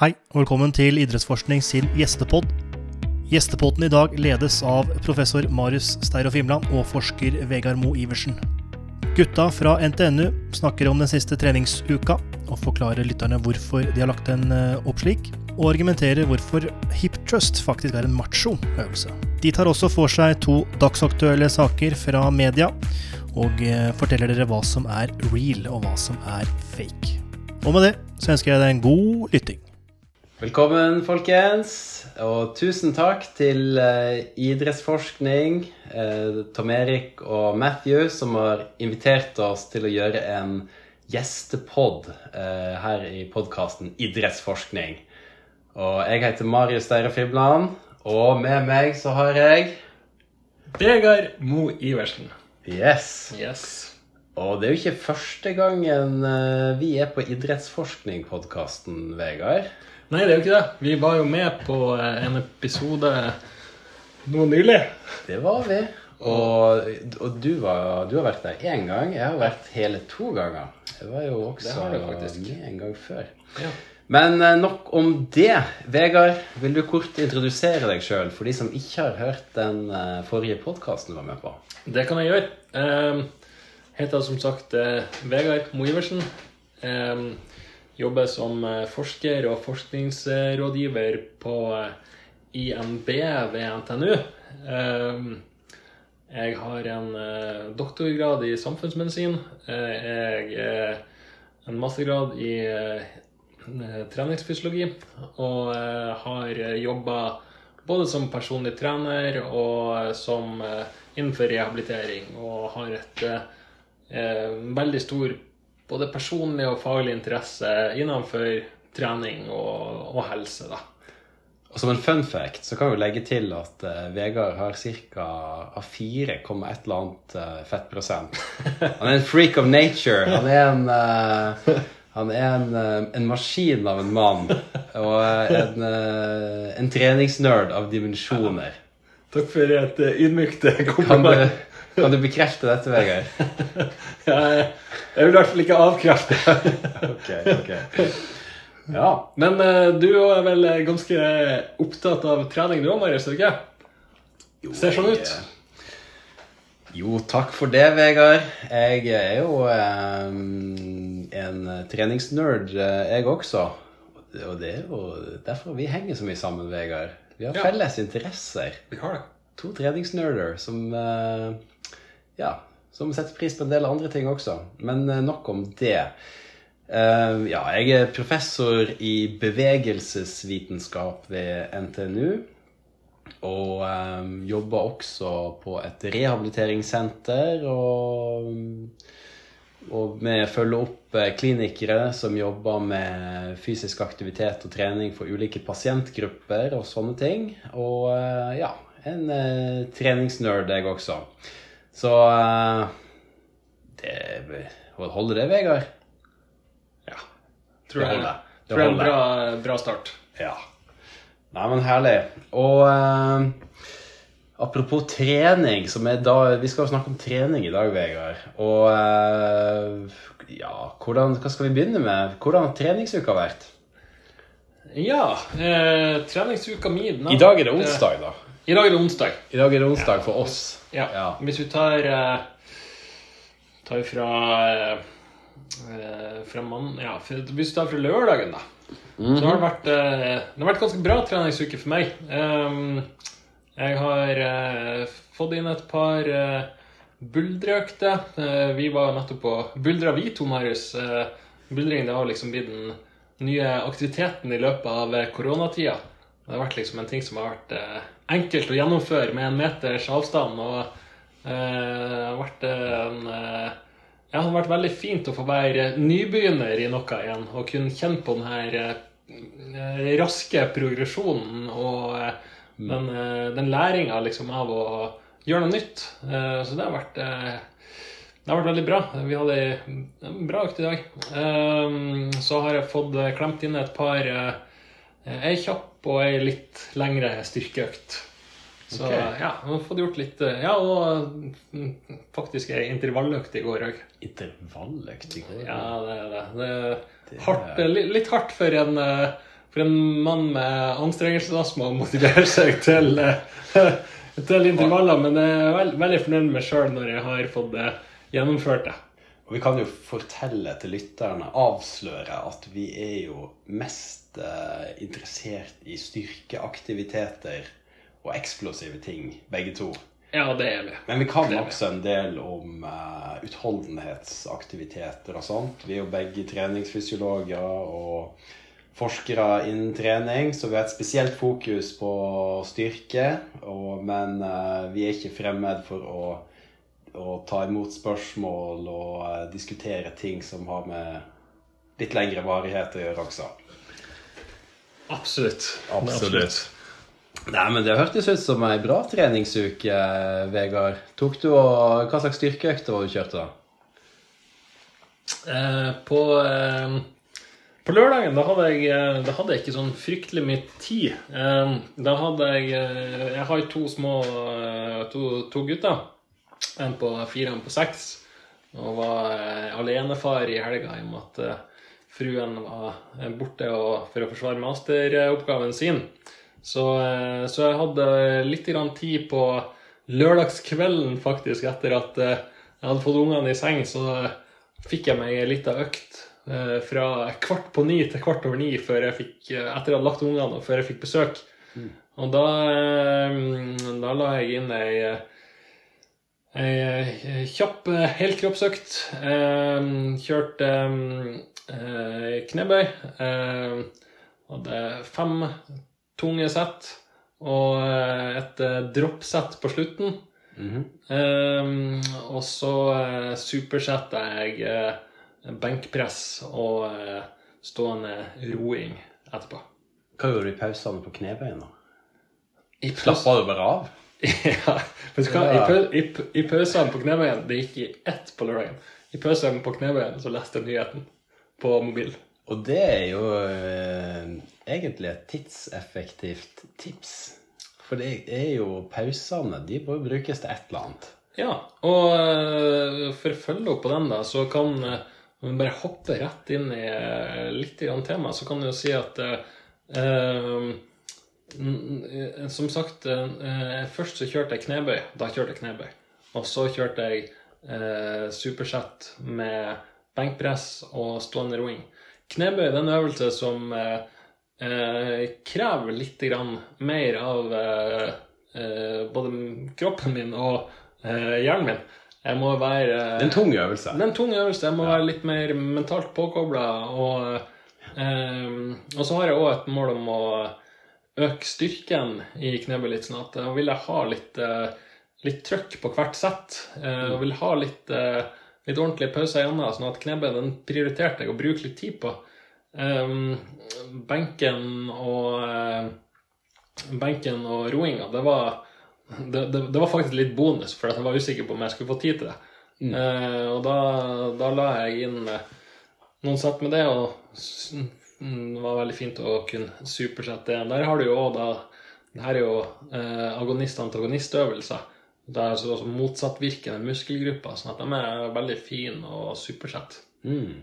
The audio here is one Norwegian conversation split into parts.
Hei, og velkommen til Idrettsforskning sin gjestepod. Gjestepodden i dag ledes av professor Marius Steiro Fimland og forsker Vegard Mo Iversen. Gutta fra NTNU snakker om den siste treningsuka, og forklarer lytterne hvorfor de har lagt den eh, opp slik, og argumenterer hvorfor hip trust faktisk er en macho øvelse. De tar også for seg to dagsaktuelle saker fra media, og eh, forteller dere hva som er real, og hva som er fake. Og med det så ønsker jeg deg en god lytting. Velkommen, folkens. Og tusen takk til eh, Idrettsforskning, eh, Tom Erik og Matthew, som har invitert oss til å gjøre en gjestepod eh, her i podkasten Idrettsforskning. Og jeg heter Marius Deire Fibland, og med meg så har jeg Vegard Mo Iversen. Yes. Yes. Og det er jo ikke første gangen eh, vi er på Idrettsforskning-podkasten, Vegard. Nei, det er jo ikke det. Vi var jo med på eh, en episode nå nylig. Det var vi. Og, og du, var, du har vært der én gang. Jeg har vært hele to ganger. Jeg var jo også Det har du med en gang før. Ja. Men eh, nok om det. Vegard, vil du kort introdusere deg sjøl for de som ikke har hørt den eh, forrige podkasten du var med på? Det kan jeg gjøre. Jeg heter som sagt Vegard Mo Iversen. Jobber som eh, forsker og forskningsrådgiver på eh, INB ved NTNU. Jeg har en eh, doktorgrad i samfunnsmedisin. Jeg er en mastergrad i treningsfysiologi. Og har jobba både som personlig trener og som innenfor rehabilitering. Og har et veldig stor både personlig og faglig interesse innenfor trening og, og helse. da. Og som en fun fact så kan vi legge til at uh, Vegard har ca. 4,1 eller annet uh, fettprosent. Han er en freak of nature. Han er en, uh, han er en, en maskin av en mann. Og en, en treningsnerd av dimensjoner. Takk for et ydmykt kompliment. Kan. Kan du bekrefte dette, Vegard? Jeg, jeg vil i hvert fall ikke avkrefte. Ok, ok. Ja. Men eh, du er vel ganske opptatt av trening du òg, Marius? er Jo, ikke? Ser sånn ut. Jo, takk for det, Vegard. Jeg er jo um, en treningsnerd, eh, jeg også. Og det er jo derfor vi henger så mye sammen, Vegard. Vi har Ja. felles interesser. Vi har det. To treningsnerder som eh, Ja, som setter pris på en del andre ting også. Men eh, nok om det. Uh, ja, jeg er professor i bevegelsesvitenskap ved NTNU. Og um, jobber også på et rehabiliteringssenter. Og, og med følge opp klinikere som jobber med fysisk aktivitet og trening for ulike pasientgrupper og sånne ting. Og uh, ja, en uh, treningsnerd, jeg også. Så eh, det Holder det, Vegard? Ja. Tror jeg, holder. Det tror jeg en bra, bra start. Ja. Nei, men herlig. Og eh, apropos trening, som er da Vi skal jo snakke om trening i dag, Vegard. Og eh, ja, hvordan, hva skal vi begynne med? Hvordan har treningsuka vært? Ja, eh, treningsuka mi I dag er det onsdag, da. I dag er det onsdag. I dag er det onsdag for oss. Ja. Ja. Hvis vi tar eh, Tar fra eh, fra mann, ja, Hvis vi tar fra lørdagen, da. Så har det vært eh, Det har vært ganske bra treningsuke for meg. Ehm, jeg har fått inn et par buldreøkter. Vi var nettopp på Buldra vi to, Marius. Buldring det har liksom blitt den nye aktiviteten i løpet av koronatida. Det har vært liksom en ting som har vært enkelt å gjennomføre med en meters avstand. og eh, vært en eh, ja, det har vært veldig fint å få være nybegynner i noe igjen. Og kunne kjenne på den her eh, raske progresjonen og eh, den, eh, den læringa liksom av å gjøre noe nytt. Eh, så det har vært eh, det har vært veldig bra. Vi hadde en bra økt i dag. Så har jeg fått klemt inn et par Ei kjapp og ei litt lengre styrkeøkt. Så okay. ja, jeg har fått gjort litt eh, Ja, og mm, faktisk ei intervalløkt i går òg. Intervalløkt i går. Ja, det er det. det er Det hardt, er- litt, hardt for en, eh, for en mann med anstrengelsesastma å motivere seg til, eh, til intervaller, men jeg er veld, veldig fornøyd med meg sjøl når jeg har fått eh, gjennomført det. Og vi kan jo fortelle til lytterne, avsløre, at vi er jo mest eh, interessert i styrkeaktiviteter og eksplosive ting, begge to. Ja, det er vi. Men vi kan vi. også en del om uh, utholdenhetsaktiviteter og sånt. Vi er jo begge treningsfysiologer og forskere innen trening, så vi har et spesielt fokus på styrke. Og, men uh, vi er ikke fremmed for å, å ta imot spørsmål og uh, diskutere ting som har med litt lengre varighet å gjøre også. Absolutt. Nei, men Det hørtes ut som ei bra treningsuke, Vegard. Tok du og, Hva slags styrkeøkter var du kjørte da? Eh, på, eh, på lørdagen da hadde, jeg, eh, da hadde jeg ikke sånn fryktelig mye tid. Eh, da hadde jeg eh, Jeg har to små eh, to, to gutter. En på fire og en på seks. Og var alenefar i helga i og med at fruen var eh, borte og, for å forsvare masteroppgaven sin. Så, eh, så jeg hadde litt grann tid på lørdagskvelden, faktisk, etter at eh, jeg hadde fått ungene i seng, så fikk jeg meg ei lita økt fra kvart på ni til kvart over ni før jeg fikk, etter jeg hadde lagt ungene og før jeg fikk besøk. Og da, da la jeg inn ei Ei kjapp helkroppsøkt. Kjørte knebøy. Eh, Hadde fem tunge sett og eh, et eh, droppsett på slutten. Eh, og så eh, supersetta jeg eh, benkpress og eh, stående roing etterpå. Hva gjorde du i pausene på knebøyen, da? Slappa du bare av? ja, vet du hva? I, i, I pausene på knebøyen Det gikk i ett på lørdagen. I pausene på knebøyen så leste jeg nyheten på mobil. Og det er jo eh, egentlig et tidseffektivt tips. For det er jo pausene. De bør brukes til et eller annet. Ja, og eh, for å følge opp på den, da, så kan eh, vi bare hoppe rett inn i litt grann tema, så kan du jo si at eh, Som sagt, eh, først så kjørte jeg knebøy. Da kjørte jeg knebøy. Og så kjørte jeg eh, supersett med benkpress og stående roing. Knebøy er en øvelse som eh, eh, krever litt grann mer av eh, eh, både kroppen min og eh, hjernen min. Jeg må være Det er en tung øvelse. det er en tung øvelse. Jeg må være litt mer mentalt påkobla. Og, eh, og så har jeg òg et mål om å øke styrken i knebøy litt. Sånn at jeg vil ha litt, eh, litt trøkk på hvert sett. Eh, og vil ha litt, eh, litt ordentlige pauser igjen. Sånn at knebøy den prioriterte jeg å bruke litt tid på. Um, benken og uh, benken og roinga, det var det, det, det var faktisk litt bonus, for jeg var usikker på om jeg skulle få tid til det. Eh, og da, da la jeg inn noen sett med det, og mm, det var veldig fint å kunne supersette det. Der har du jo òg da Det her er jo eh, agonist-antagonistøvelser. Det er altså også motsattvirkende muskelgrupper, sånn at de er veldig fine og supersette. Mm.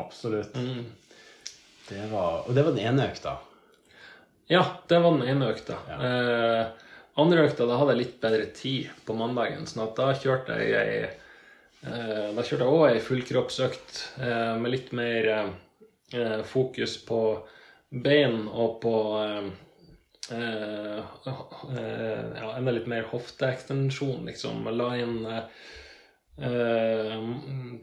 Absolutt. Mm. Det var, og det var den ene økta. Ja, det var den ene økta. Ja. Eh, andre økta, da hadde jeg litt bedre tid på mandagen, sånn at da kjørte jeg ei eh, Da kjørte jeg òg ei fullkroppsøkt eh, med litt mer eh, eh, fokus på bein og på ja, enda litt mer hofteekstensjon, liksom. La inn Uh,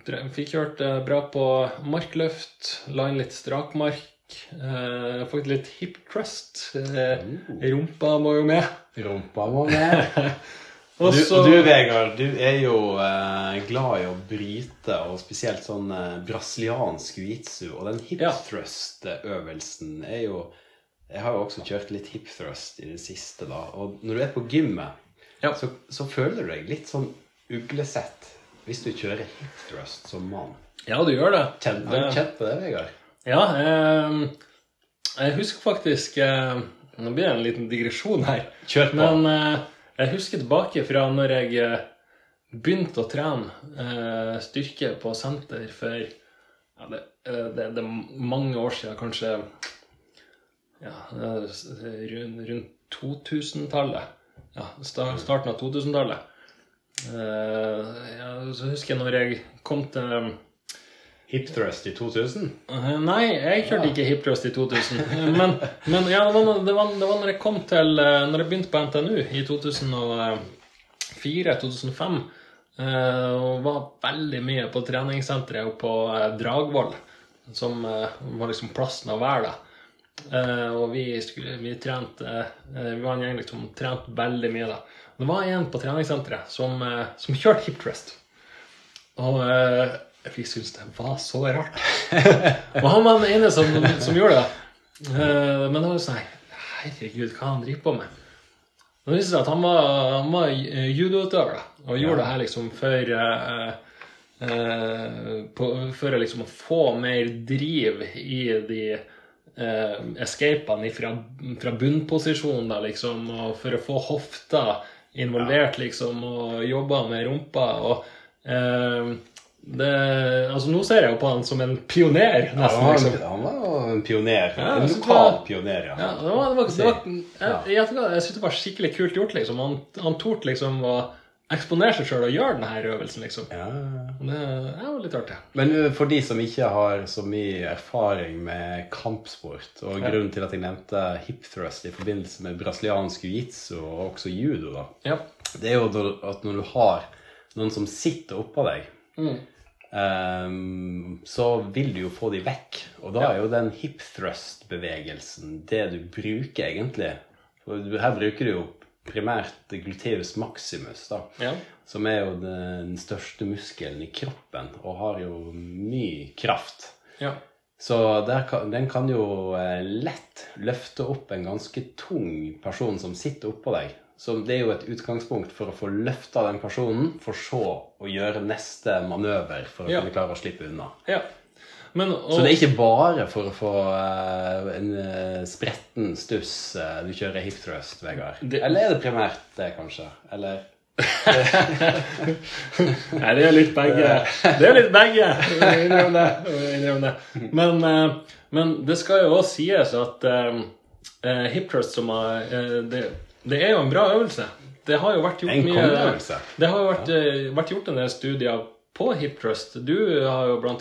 eh, Fikk kjørt uh, bra på markløft, la inn litt strakmark. Uh, Fått litt hip trust. Uh, rumpa må jo med. Rumpa må med. Og Og du, og du, Vegard, du er jo eh, glad i å bryte, og spesielt sånn eh, brasiliansk jiu-jitsu. Og den hip Ja. thrust-øvelsen er jo Jeg har jo også kjørt litt hip thrust i det siste, da. Og når du er på gymmet, Ja. så, så føler du deg litt sånn uglesett hvis du kjører hip thrust som mann. Ja, du gjør det. Har du kjent på det, Vegard? Ja, eh, jeg husker faktisk eh, Nå blir det en liten digresjon her. Kjør på. Men eh, jeg husker tilbake fra når jeg eh, begynte å trene eh, styrke på senter for ja, det, eh, det, det er mange år siden, kanskje ja, rundt, rundt 2000-tallet. Ja, starten av 2000-tallet. Uh, ja, så husker jeg når jeg kom til Hipthrust i 2000? Uh, nei, jeg kjørte ikke Hipthrust i 2000. Men, men ja, det var, det, var, det var når jeg kom til Når jeg begynte på NTNU i 2004-2005. og var veldig mye på treningssenteret og på Dragvoll, som var liksom plassen å være da. Og vi, skulle, vi trente Vi var en gjeng som trente veldig mye da. Det var en på treningssenteret som, som kjørte hip thrust. Og vi syntes det var så rart. og han var den ene som, som gjorde det. Men det var sånn Herregud, hva han driver på med? Det viste seg at han var, han var judoutøver og gjorde ja. det her liksom for uh, uh, på, For liksom å få mer driv i de uh, escapene fra, fra bunnposisjonen, da, liksom, og for å få hofta involvert, liksom, og jobba med rumpa. og det, altså Nå ser jeg jo på han som en pioner. Nesten, ja, han, liksom. han var en pioner. Ja, en lokal var, pioner, ja. ja det var, det var, det var, jeg jeg, jeg synes det var skikkelig kult gjort. liksom. Han, han torde liksom å eksponere seg sjøl og gjøre denne øvelsen. liksom. Ja. Det, er jo litt artig. Men uh, for de som ikke har så mye erfaring med kampsport, og ja. grunnen til at jeg nevnte hip thrust i forbindelse med brasiliansk jiu-jitsu og også judo, da, ja. det er jo at når du har noen som sitter oppå deg mm um, så vil du jo få de vekk. Og da er jo den hip thrust-bevegelsen det du bruker, egentlig. For her bruker du jo primært gluteus maximus, da. Ja. Som er jo den største muskelen i kroppen og har jo mye kraft. Ja. Så kan, den kan jo eh, lett løfte opp en ganske tung person som sitter oppå deg. Så det er jo et utgangspunkt for å få løfta den personen, for så å gjøre neste manøver for å ja. kunne klare å slippe unna. Ja. Men, og... Så det er ikke bare for å få uh, en uh, spretten stuss uh, du kjører hip thrust, Vegard? Det... Eller er det primært det, kanskje? Eller Nei, det er litt begge. Det er litt begge. Innrøm det. Det. Men, men, det skal jo også sies at hip thrust som er det, det er jo en bra øvelse. Det har jo vært gjort en mye Det har jo vært, vært, gjort en del studier på hip trust. Du har jo bl.a.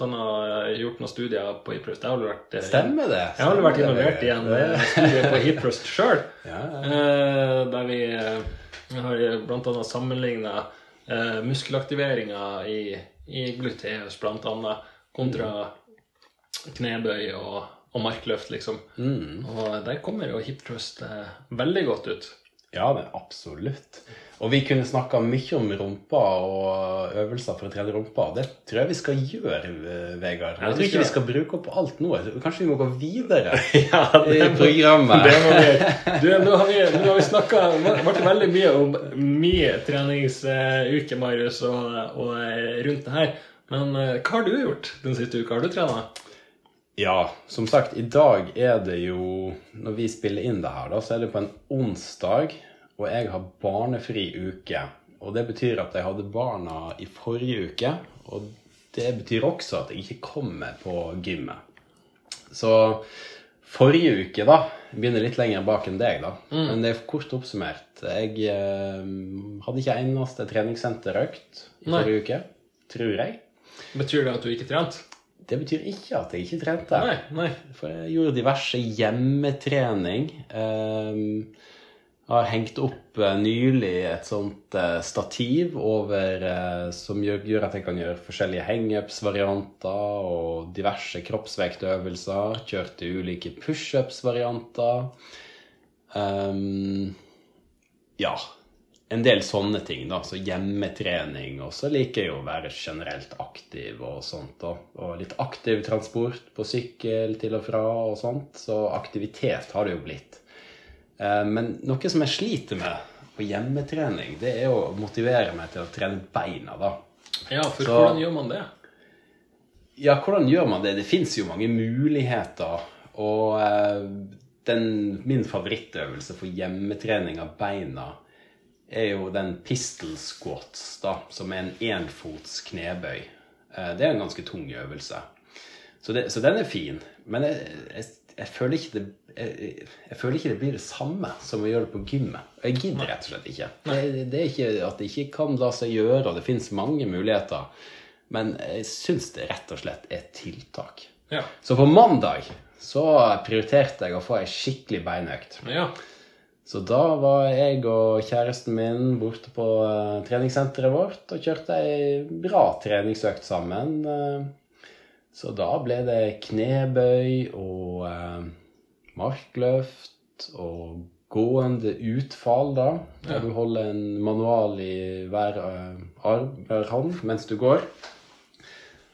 Eh, gjort noen studier på hip trust. Jeg har vært, eh, Stemmer det. Jeg har vært involvert i en studie på hip trust sjøl. Ja, ja. Der vi har bl.a. sammenligna muskelaktiveringa i, i gluteus bl.a. kontra knebøy og, og markløft, liksom. Mm. Og der kommer jo hip trust veldig godt ut. Ja, det absolutt. Og vi kunne snakka mye om rumpa og øvelser for å trene rumpa. Det tror jeg vi skal gjøre, Vegard. Jeg tror ikke vi skal bruke opp alt nå. Kanskje vi må gå videre ja, i programmet. Det må vi Du, nå har vi, nå har vi snakka veldig mye om min treningsuke, Marius, og, og, rundt det her. Men eh, hva har du gjort den siste uka? Har du trena? Ja, som sagt, i dag er det jo Når vi spiller inn det her, da, så er det på en onsdag, og jeg har barnefri uke. Og det betyr at jeg hadde barna i forrige uke, og det betyr også at jeg ikke kommer på gymmet. Så forrige uke, da Begynner litt lenger bak enn deg, da. Mm. Men det er kort oppsummert. Jeg eh, hadde ikke eneste treningssenterøkt i Nei. forrige uke. Tror jeg. Betyr det at du ikke trente? Det betyr ikke at jeg ikke trente. Nei, nei. For jeg gjorde diverse hjemmetrening. Um, har hengt opp uh, nylig et sånt uh, stativ over uh, som gjør, at jeg kan gjøre forskjellige hangups-varianter og diverse kroppsvektøvelser. Kjørte ulike pushups-varianter. Um, ja en del sånne ting, da. Så hjemmetrening. Og så liker jeg å være generelt aktiv og sånt. da. Og litt aktiv transport på sykkel til og fra og sånt. Så aktivitet har det jo blitt. Eh, men noe som jeg sliter med på hjemmetrening, det er å motivere meg til å trene beina, da. Ja, for så, hvordan gjør man det? Ja, hvordan gjør man det? Det fins jo mange muligheter. Og eh, den, min favorittøvelse for hjemmetrening av beina er jo den pistol squats, da, som er en enfots knebøy. Eh, det er en ganske tung øvelse. Så, det, så den er fin. Men jeg, jeg, jeg, føler ikke det jeg, jeg føler ikke det blir det samme som å gjøre det på gymmet. Jeg gidder rett og slett ikke. Det, det er ikke at det ikke kan la seg gjøre, og det finnes mange muligheter. Men jeg syns det rett og slett er tiltak. Ja. Så på mandag så prioriterte jeg å få ei skikkelig beinøkt. ja. Så da var jeg og kjæresten min borte på uh, treningssenteret vårt og kjørte ei bra treningsøkt sammen. Uh, så da ble det knebøy og eh, markløft og gående utfall, da. Der du holder en manual i hver eh, arm, hver hånd mens du går.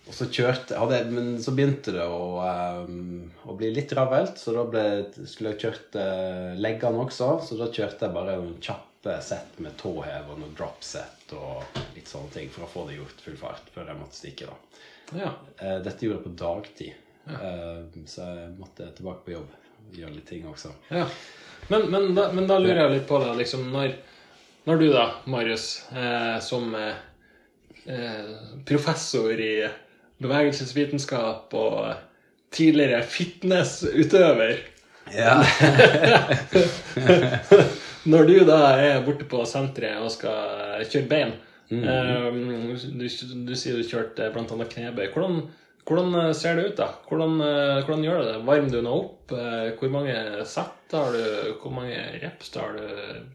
Og så kjørte hadde, jeg- Men så begynte det å, um, å bli litt travelt, så da ble, skulle jeg kjørt uh, leggene også. Så da kjørte jeg bare noen kjappe sett med tåhev og noen drop set og litt sånne ting for å få det gjort full fart før jeg måtte stikke. da. ja. Uh, dette gjorde jeg på dagtid, uh, så jeg måtte tilbake på jobb og gjøre litt ting også. Ja. Men, men, da, men da lurer jeg litt på det, liksom, når, når du da, Marius, eh, som eh, eh, professor i bevegelsesvitenskap og tidligere fitnessutøver Ja. Når du da er borte på senteret og skal kjøre bein eh, du, du sier du kjørte annet knebøy. Hvordan, hvordan ser det ut, da? Hvordan, eh, hvordan gjør du det? Varmer du noe opp? Eh, Hvor mange sett har du? Hvor mange reps har du?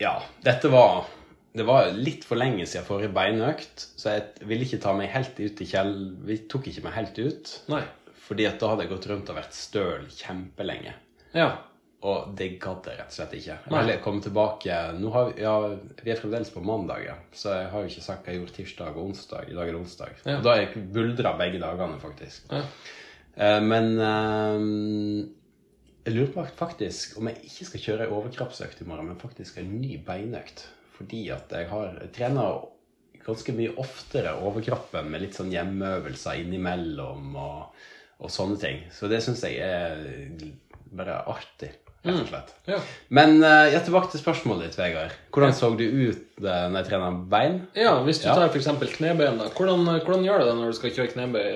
Ja, dette var Det var litt for lenge siden forrige beinøkt, så jeg ville ikke ta meg helt ut i kjell... Vi tok ikke meg helt ut, Nei. fordi at da hadde jeg gått rundt og vært støl kjempelenge. Ja. Og det gadd jeg rett og slett ikke. Jeg komme tilbake har ja, vi er fremdeles på mandag, ja. så jeg har jo ikke sagt hva jeg gjorde tirsdag og onsdag. I dag er det onsdag. Ja. Og da har jeg buldra begge dagene, faktisk. Ja. Eh, men eh, jeg lurer på faktisk om jeg ikke skal kjøre ei overkroppsøkt i morgen, men faktisk en ny beinøkt. Fordi at jeg har jeg trener ganske mye oftere overkroppen med litt sånn hjemmeøvelser innimellom og, og sånne ting. Så det syns jeg er bare artig, rett og slett. Ja. Men uh, ja, tilbake til spørsmålet ditt, Vegard. Hvordan så du ut uh, når jeg trener bein? ja, hvis du Ja. tar f.eks. knebøyen, da. Hvordan, hvordan gjør du det når du skal kjøre knebøy?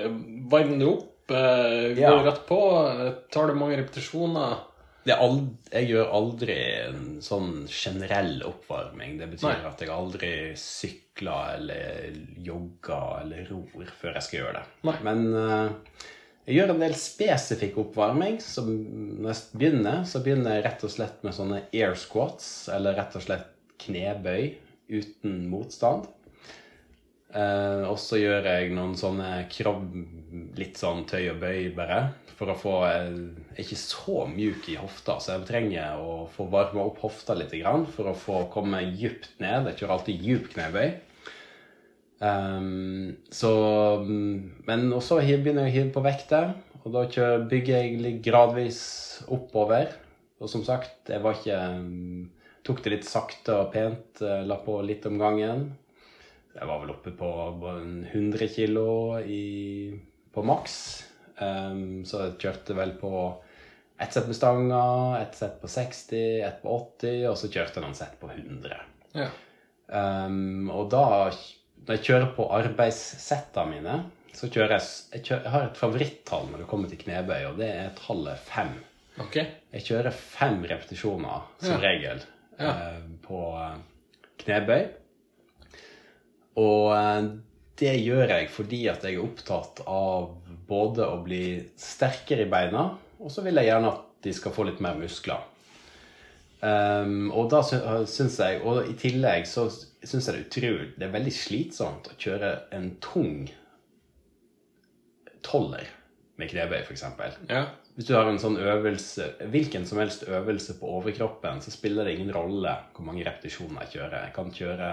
Varmer du opp? Uh, Går Ja. rett på? Eh, Tar du mange repetisjoner? Er jeg gjør aldri en sånn generell oppvarming. Det betyr Nei. at jeg aldri sykler eller jogger eller ror før jeg skal gjøre det. Nei. Men eh, jeg gjør en del spesifikk oppvarming. Så når jeg begynner, så begynner jeg rett og slett med sånne air squats, eller rett og slett knebøy uten motstand. Eh, og så gjør jeg noen sånne krabb, litt sånn tøy og bøy bare, for å få eh, Jeg er ikke så mjuk i hofta, så jeg trenger å få varma opp hofta litt for å få komme djupt ned. Jeg kjører alltid djup knebøy. Ehm, så Men også begynner jeg å hive på vekta. og da bygger jeg litt gradvis oppover. Og som sagt, jeg var ikke Tok det litt sakte og pent, eh, la på litt om gangen. Jeg var vel oppe på 100 kilo i, på maks. Um, så jeg kjørte vel på ett sett med stanga, ett sett på 60, ett på 80, og så kjørte jeg noen sett på 100. Ja. Um, og da, når jeg kjører på arbeidssettene mine, så kjører jeg, jeg, kjører, jeg har et favorittall når det kommer til knebøy, og det er tallet fem. Okay. Jeg kjører fem repetisjoner som Ja. regel Ja. eh, på eh, knebøy. Og eh, det gjør jeg fordi at jeg er opptatt av både å bli sterkere i beina, og så vil jeg gjerne at de skal få litt mer muskler. Um, og da sy- syns jeg, og i tillegg så syns jeg det er utrolig Det er veldig slitsomt å kjøre en tung toller med knebøy, f.eks. Ja. Hvis du har en sånn øvelse, hvilken som helst øvelse på overkroppen, så spiller det ingen rolle hvor mange repetisjoner jeg kjører. Jeg kan kjøre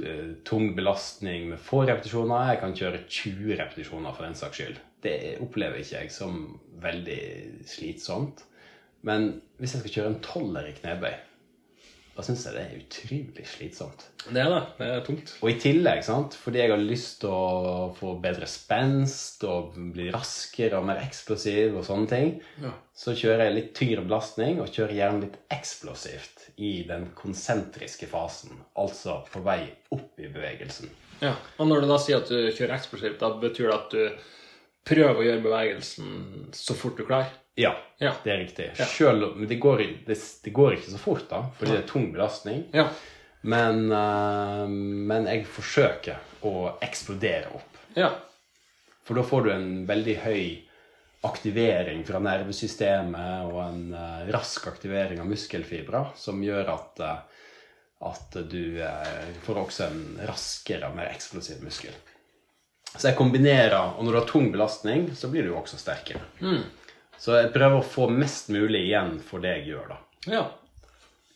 eh, tung belastning med få repetisjoner. Jeg kan kjøre 20 repetisjoner for den saks skyld. Det opplever ikke jeg som veldig slitsomt. Men hvis jeg skal kjøre en toller i knebøy, da syns jeg det er utrolig slitsomt. Det er det. Det er tungt. Og i tillegg, sant, fordi jeg har lyst til å få bedre spenst og bli raskere og mer eksplosiv og sånne ting, Ja. så kjører jeg litt tyngre belastning og kjører gjerne litt eksplosivt i den konsentriske fasen. Altså på vei opp i bevegelsen. Ja. Og når du da sier at du kjører eksplosivt, da betyr det at du prøver å gjøre bevegelsen så fort du klarer. Ja, Ja. det er riktig. Ja. Selv, men det, går, det, det går ikke så fort, da, fordi det er tung belastning. Ja. Men, uh, men jeg forsøker å eksplodere opp. Ja. For da får du en veldig høy aktivering fra nervesystemet og en uh, rask aktivering av muskelfibra som gjør at, uh, at du får også en raskere mer eksplosiv muskel. Så jeg kombinerer, og når du har tung belastning, så blir du jo også sterkere. Så jeg prøver å få mest mulig igjen for det jeg gjør, da. ja.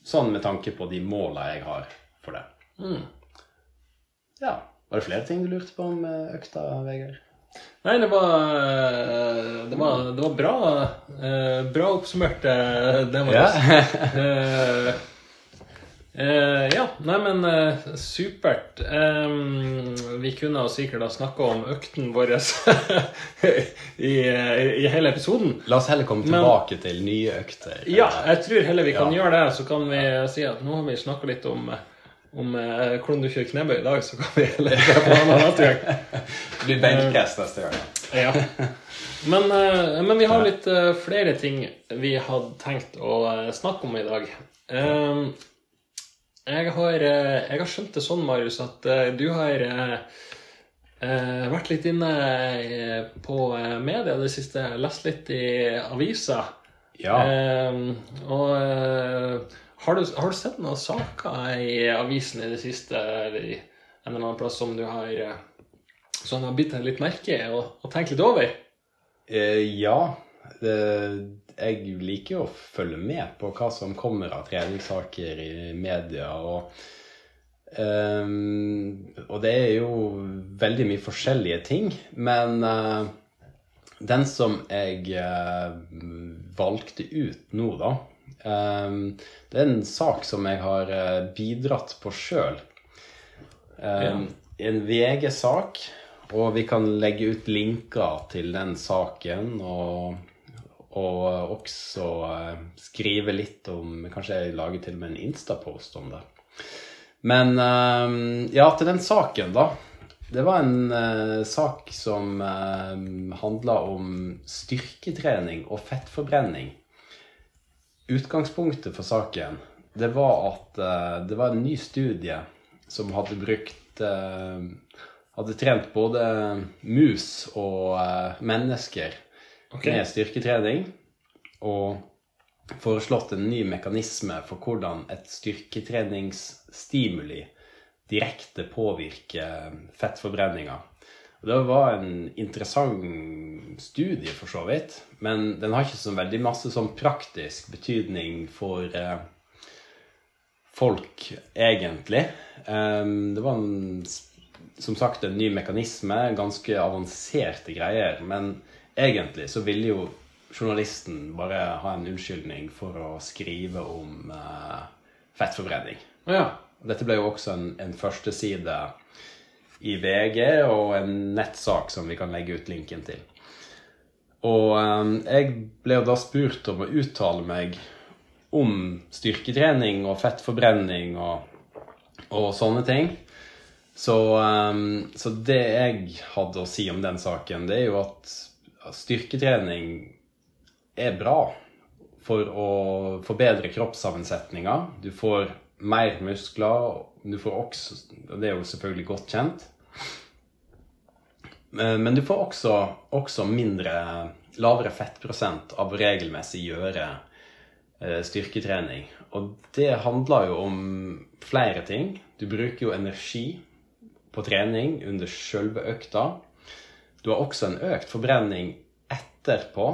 Sånn med tanke på de måla jeg har for det. Ja. Var det flere ting du lurte på om eh, økta, Vegard? Nei, det var Det var, det var bra, eh, bra oppsummert, eh, det må Ja. Eh, ja, nei, men eh, supert. Eh, vi kunne sikkert ha snakka om økten vår i, i hele episoden. La oss heller komme Men- tilbake til nye økter. Ja, jeg tror heller vi kan Ja. gjøre det. Så kan vi si at nå har vi snakka litt om, om eh, hvordan du kjører knebøy i dag, så kan vi heller det på en annen gang. Det blir benkpress neste gang. Ja. Men, eh, men vi har litt eh, flere ting vi hadde tenkt å snakke om i dag. Eh, jeg, har, eh, jeg har skjønt det sånn, Marius, at eh, du har eh, vært litt inne på media media det siste. Lest litt i aviser. Ja. Og har, du, har du sett noen saker i avisen i det siste, eller i en eller annen plass som du har som har bitt deg litt merke i og, og tenkt litt over? Eh, ja. Det, jeg liker å følge med på hva som kommer av treningssaker i media. Og, Um, og det er jo veldig mye forskjellige ting. Men uh, den som jeg uh, valgte ut nå, da um, Det er en sak som jeg har uh, bidratt på sjøl. Um, En VG-sak, og vi kan legge ut linker til den saken. Og, og også eh, skrive litt om Kanskje jeg lager til og med en Insta-post om det. Men eh, ja, til den saken, da. Det var en uh, sak som uh, handla om styrketrening og fettforbrenning. Utgangspunktet for saken det var at uh, det var en ny studie som hadde brukt uh, Hadde trent både mus og eh, mennesker Ok. med styrketrening. Og foreslått en ny mekanisme for hvordan et styrketreningsstimuli direkte påvirker fettforbrenninga. Det var en interessant studie, for så vidt. Men den har ikke så veldig masse sånn praktisk betydning for eh, folk, egentlig. Em, det var en, som sagt en ny mekanisme, ganske avanserte greier. Men egentlig så ville jo journalisten bare ha en unnskyldning for å skrive om eh, fettforbrenning. Ja. Dette ble jo også en, en førsteside i VG og en nettsak som vi kan legge ut linken til. Og eh, jeg ble jo da spurt om å uttale meg om styrketrening og fettforbrenning og, og sånne ting. Så, eh, så det jeg hadde å si om den saken, det er jo at at styrketrening er bra for å forbedre kroppssammensetninga. Du får mer muskler, du får også, og det er jo selvfølgelig godt kjent. Eh, Men du får også, også mindre, lavere fettprosent av regelmessig gjøre eh, styrketrening. Og det handler jo om flere ting. Du bruker jo energi på trening under sjølve økta. Du har også en økt forbrenning etterpå.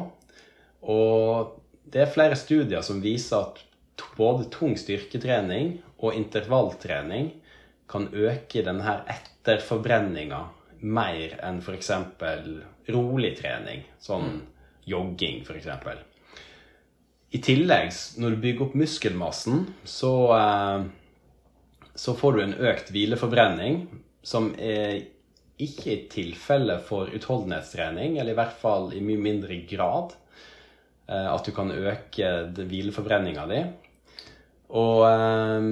Og det er flere studier som viser at både tung styrketrening og intervalltrening kan øke denne etterforbrenninga mer enn f.eks. rolig trening, sånn jogging f.eks. I tillegg, når du bygger opp muskelmassen, så, eh, så får du en økt hvileforbrenning, som er ikke i tilfelle for utholdenhetstrening, eller i hvert fall i mye mindre grad. eh, At du kan øke hvileforbrenninga di. Og eh,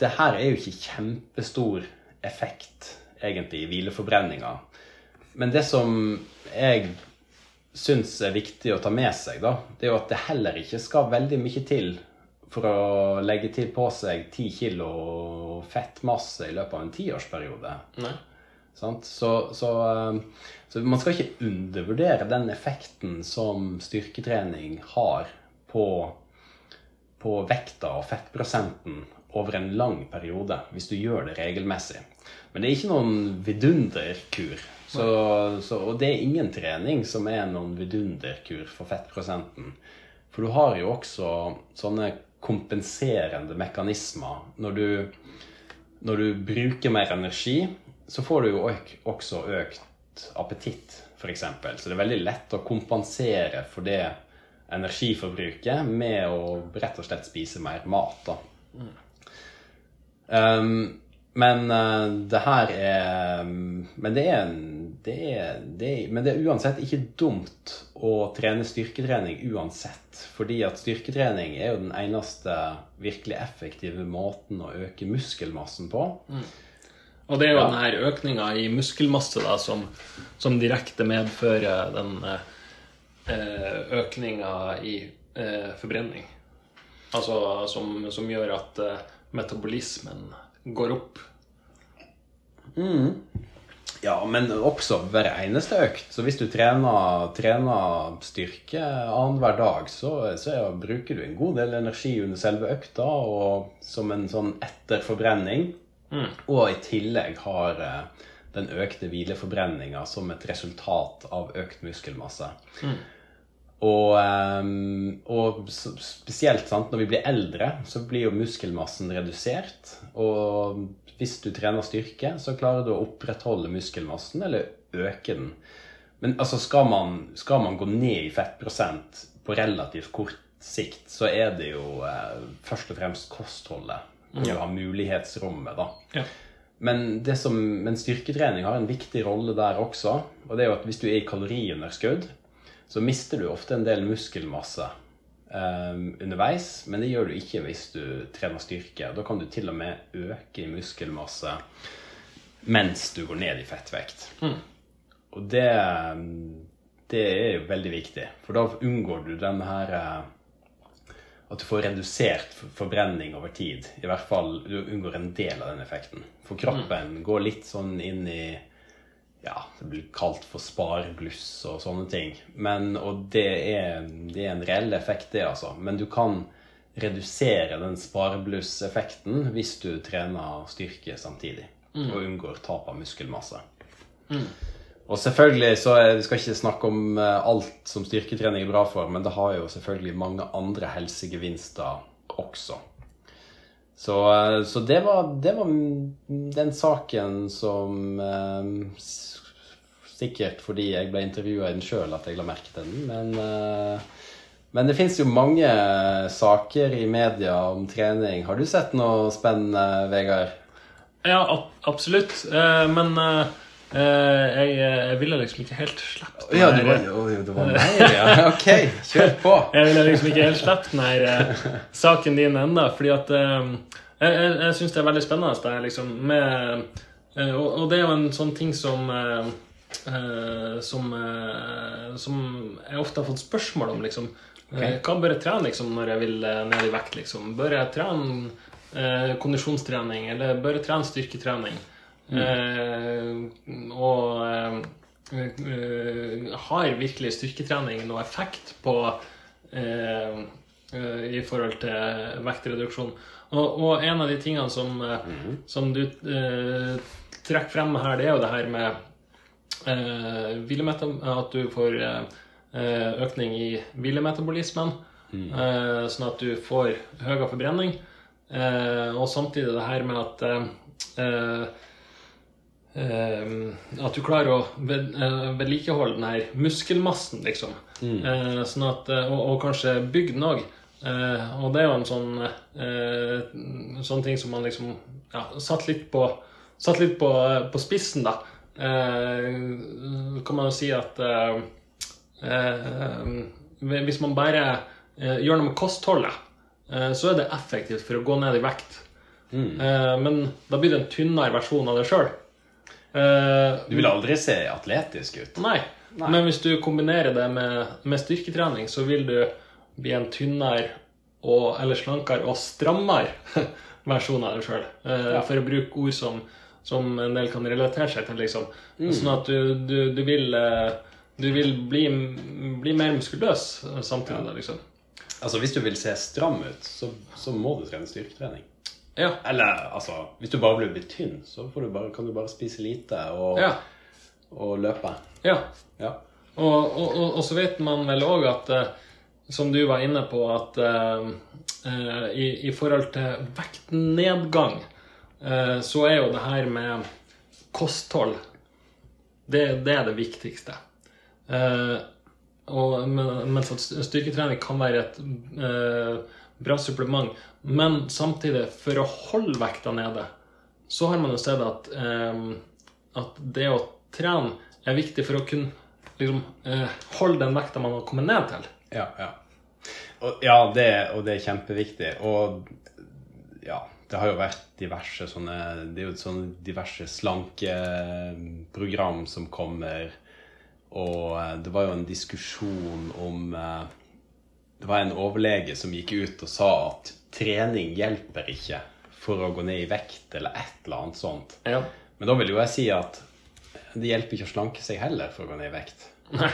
det her er jo ikke kjempestor effekt, egentlig, i hvileforbrenninga. Men det som jeg syns er viktig å ta med seg, da, det er jo at det heller ikke skal veldig mye til for å legge til på seg 10 kilo fettmasse i løpet av en tiårsperiode. Nei. Så, så, eh, så man skal ikke undervurdere den effekten som styrketrening har på, på vekta og fettprosenten over en lang periode, hvis du gjør det regelmessig. Men det er ikke noen vidunderkur. Så, så, og det er ingen trening som er noen vidunderkur for fettprosenten. For du har jo også sånne kompenserende mekanismer. Når du, når du bruker mer energi, så får du jo også økt appetitt, f.eks. Så det er veldig lett å kompensere for det energiforbruket med å rett og slett spise mer mat. da. Um, men uh, det her er Men det er, det er, det er Men det er uansett ikke dumt å trene styrketrening uansett. Fordi at styrketrening er jo den eneste virkelig effektive måten å øke muskelmassen på. Og det er jo Ja. denne økninga i muskelmasse da, som, som direkte medfører den eh, økninga i eh, forbrenning. Altså som, som gjør at eh, metabolismen går opp. Ja, men også hver eneste økt. Så hvis du trener, trener styrke annenhver dag, så, så ja, bruker du en god del energi under selve økta, og som en sånn etterforbrenning. Og i tillegg har eh, den økte hvileforbrenninga som et resultat av økt muskelmasse. Og, ehm, og spesielt sant, når vi blir eldre, så blir jo muskelmassen redusert. Og hvis du trener styrke, så klarer du å opprettholde muskelmassen eller øke den. Men altså, skal man, skal man gå ned i fettprosent på relativt kort sikt, så er det jo eh, først og fremst kostholdet. Og å ha mulighetsrommet, da. Ja. Men, det som, men styrketrening har en viktig rolle der også. Og det er jo at hvis du er i kaloriunderskudd, så mister du ofte en del muskelmasse eh, underveis. Men det gjør du ikke hvis du trener styrke. Da kan du til og med øke i muskelmasse mens du går ned i fettvekt. Og det, det er jo veldig viktig, for da unngår du den her eh, at du får redusert forbrenning over tid. I hvert fall du unngår en del av den effekten. For kroppen går litt sånn inn i Ja, det blir kalt for sparebluss og sånne ting. Men, og det er, det er en reell effekt, det, altså. Men du kan redusere den spareblusseffekten hvis du trener styrke samtidig. Og unngår tap av muskelmasse. Og selvfølgelig så Vi skal ikke snakke om eh, alt som styrketrening er bra for, men det har jo selvfølgelig mange andre helsegevinster også. Så, eh, så det, var, det var den saken som eh, Sikkert fordi jeg ble intervjua i den sjøl at jeg la merke til den, men men det fins jo mange saker i media om trening. Har du sett noe spennende, Vegard? Ja, absolutt. Men jeg, jeg ville liksom ikke helt sluppet den Ja, det var, jo, det var meg, ja. Ok, kjør på. Jeg ville liksom ikke helt sluppet den her eh, saken din ennå, fordi at eh, Jeg, jeg, jeg syns det er veldig spennende. Det liksom med, eh, og, og det er jo en sånn ting som uh, eh, som, uh, som jeg ofte har fått spørsmål om, liksom. Eh, Hva bør jeg trene liksom, når jeg vil eh, ned i vekt? Liksom? Bør jeg trene uh, kondisjonstrening, eller bør jeg trene styrketrening? Eh, og eh, eh, har virkelig styrketrening noe effekt på i forhold til vektreduksjon? Og, og en av de tingene som, eh, som du trekker frem her, det er jo det her med uh, at du får eh, økning i hvilemetabolismen, uh, sånn at du får høyere forbrenning. Og samtidig det her med at At du klarer å eh, vedlikeholde den her muskelmassen, liksom. Eh, sånn at, eh, og, og kanskje den òg. Og det er jo en sånn, sånn ting som man liksom ja, satt litt på, satt litt på, på spissen, da. Kan man jo si at hvis man bare gjør noe med kostholdet, så er det effektivt for å gå ned i vekt. Eh, men da blir det en tynnere versjon av det sjøl. Du vil aldri se atletisk ut. Nei. Nei. Men hvis du kombinerer det med, med styrketrening, så vil du bli en tynnere og, eller slankere og strammere versjon av deg sjøl. Ja. For å bruke ord som, som en del kan relatere seg til. liksom. Mm. Sånn at du, du, du vil uh, du vil bli, bli mer muskuløs samtidig. Ja. liksom. Altså, hvis du vil se stram ut, så, så må du trene styrketrening. Ja. Eller altså, hvis du bare blir blitt tynn, så får du bare, kan du bare spise lite og, Ja. og løpe. ja. Ja. Og, og, og, så vet man vel òg at eh, Som du var inne på, at eh, i, i forhold til vektnedgang, uh, så er jo det her med kosthold Det, det er det viktigste. Uh, og, men- mens at styrketrening kan være et bra supplement. Men samtidig, for å holde vekta nede, så har man jo sett at, eh, at det å trene er viktig for å kunne liksom, eh, holde den vekta man har kommet ned til. Ja, ja. Og, ja det, og det er kjempeviktig. Og ja, det har jo vært diverse sånne Det er jo sånne diverse slankeprogram som kommer, og eh, det var jo en diskusjon om eh, Det var en overlege som gikk ut og sa at trening hjelper ikke for å gå ned i vekt, eller et eller annet sånt. Ja. Men da vil jo jeg si at det hjelper ikke å slanke seg heller for å gå ned i vekt.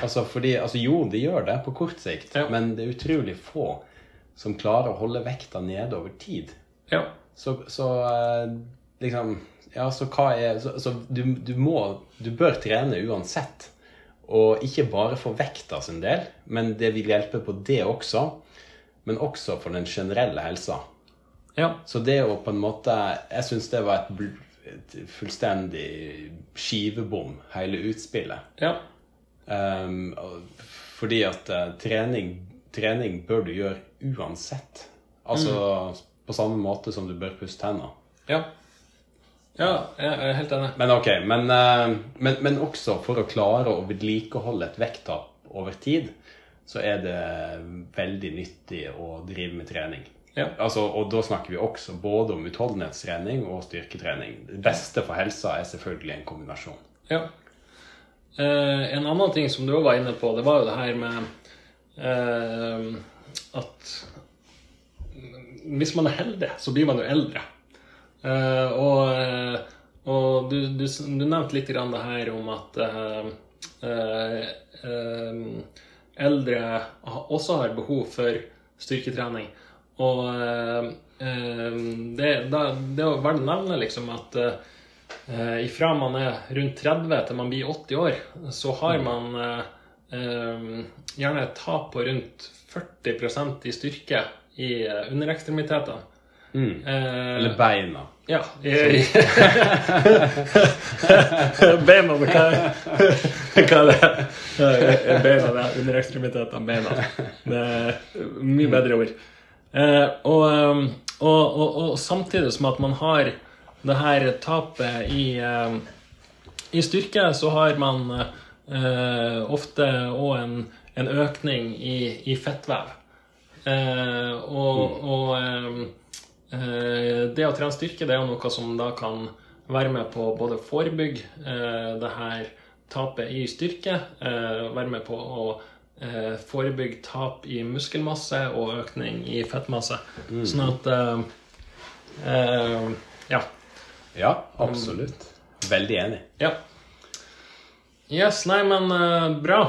Altså, fordi, altså Jo, det gjør det på kort sikt, Ja. men det er utrolig få som klarer å holde vekta nede over tid. ja. Så, så eh, liksom Ja, så hva er Så, så du, du må Du bør trene uansett. Og ikke bare for vekta sin del, men det vil hjelpe på det også. Men også for den generelle helsa. ja. Så det å på en måte Jeg syns det var et, et fullstendig skivebom, hele utspillet. ja. Um, fordi at uh, trening, trening bør du gjøre uansett. Altså på samme måte som du bør pusse tenner. Ja. Ja, jeg er helt enig. Men ok, men, eh, men, men også for å klare å vedlikeholde et vekttap over tid, så er det veldig nyttig å drive med trening. Ja. Altså, og da snakker vi også både om utholdenhetstrening og styrketrening. Det beste for helsa er selvfølgelig en kombinasjon. Ja. Eh, en annen ting som du òg var inne på, det var jo det her med eh, at hvis man er heldig, så blir man jo eldre. Eh, og eh, og du, du, du nevnte litt grann det her om at uh, uh, eldre også har behov for styrketrening. Og det, da, det er verdt å nevne liksom at ifra man er rundt 30 til man blir 80 år, så har man eh, eh, gjerne et tap på rundt 40% i styrke i eh, underekstremitetene. Eh, Eller beina. ja. Beina, hva, hva er det? Eh, Beina, det er underekstremitetene, beina. Det er mye bedre ord. Eh, og, um, og, og, og samtidig som at man har det her tapet i, um, i styrke, så har man eh, ofte òg en, en økning i, i fettvev. Eh, og og um, eh, det å trene styrke det er jo noe som da kan være med på både forebygge eh, det her tapet i styrke, eh, være med på å eh, forebygge tap i muskelmasse og økning i fettmasse. Sånn at eh, eh, Ja. Ja, absolutt. Veldig enig. Ja. Yes, nei, men eh, bra.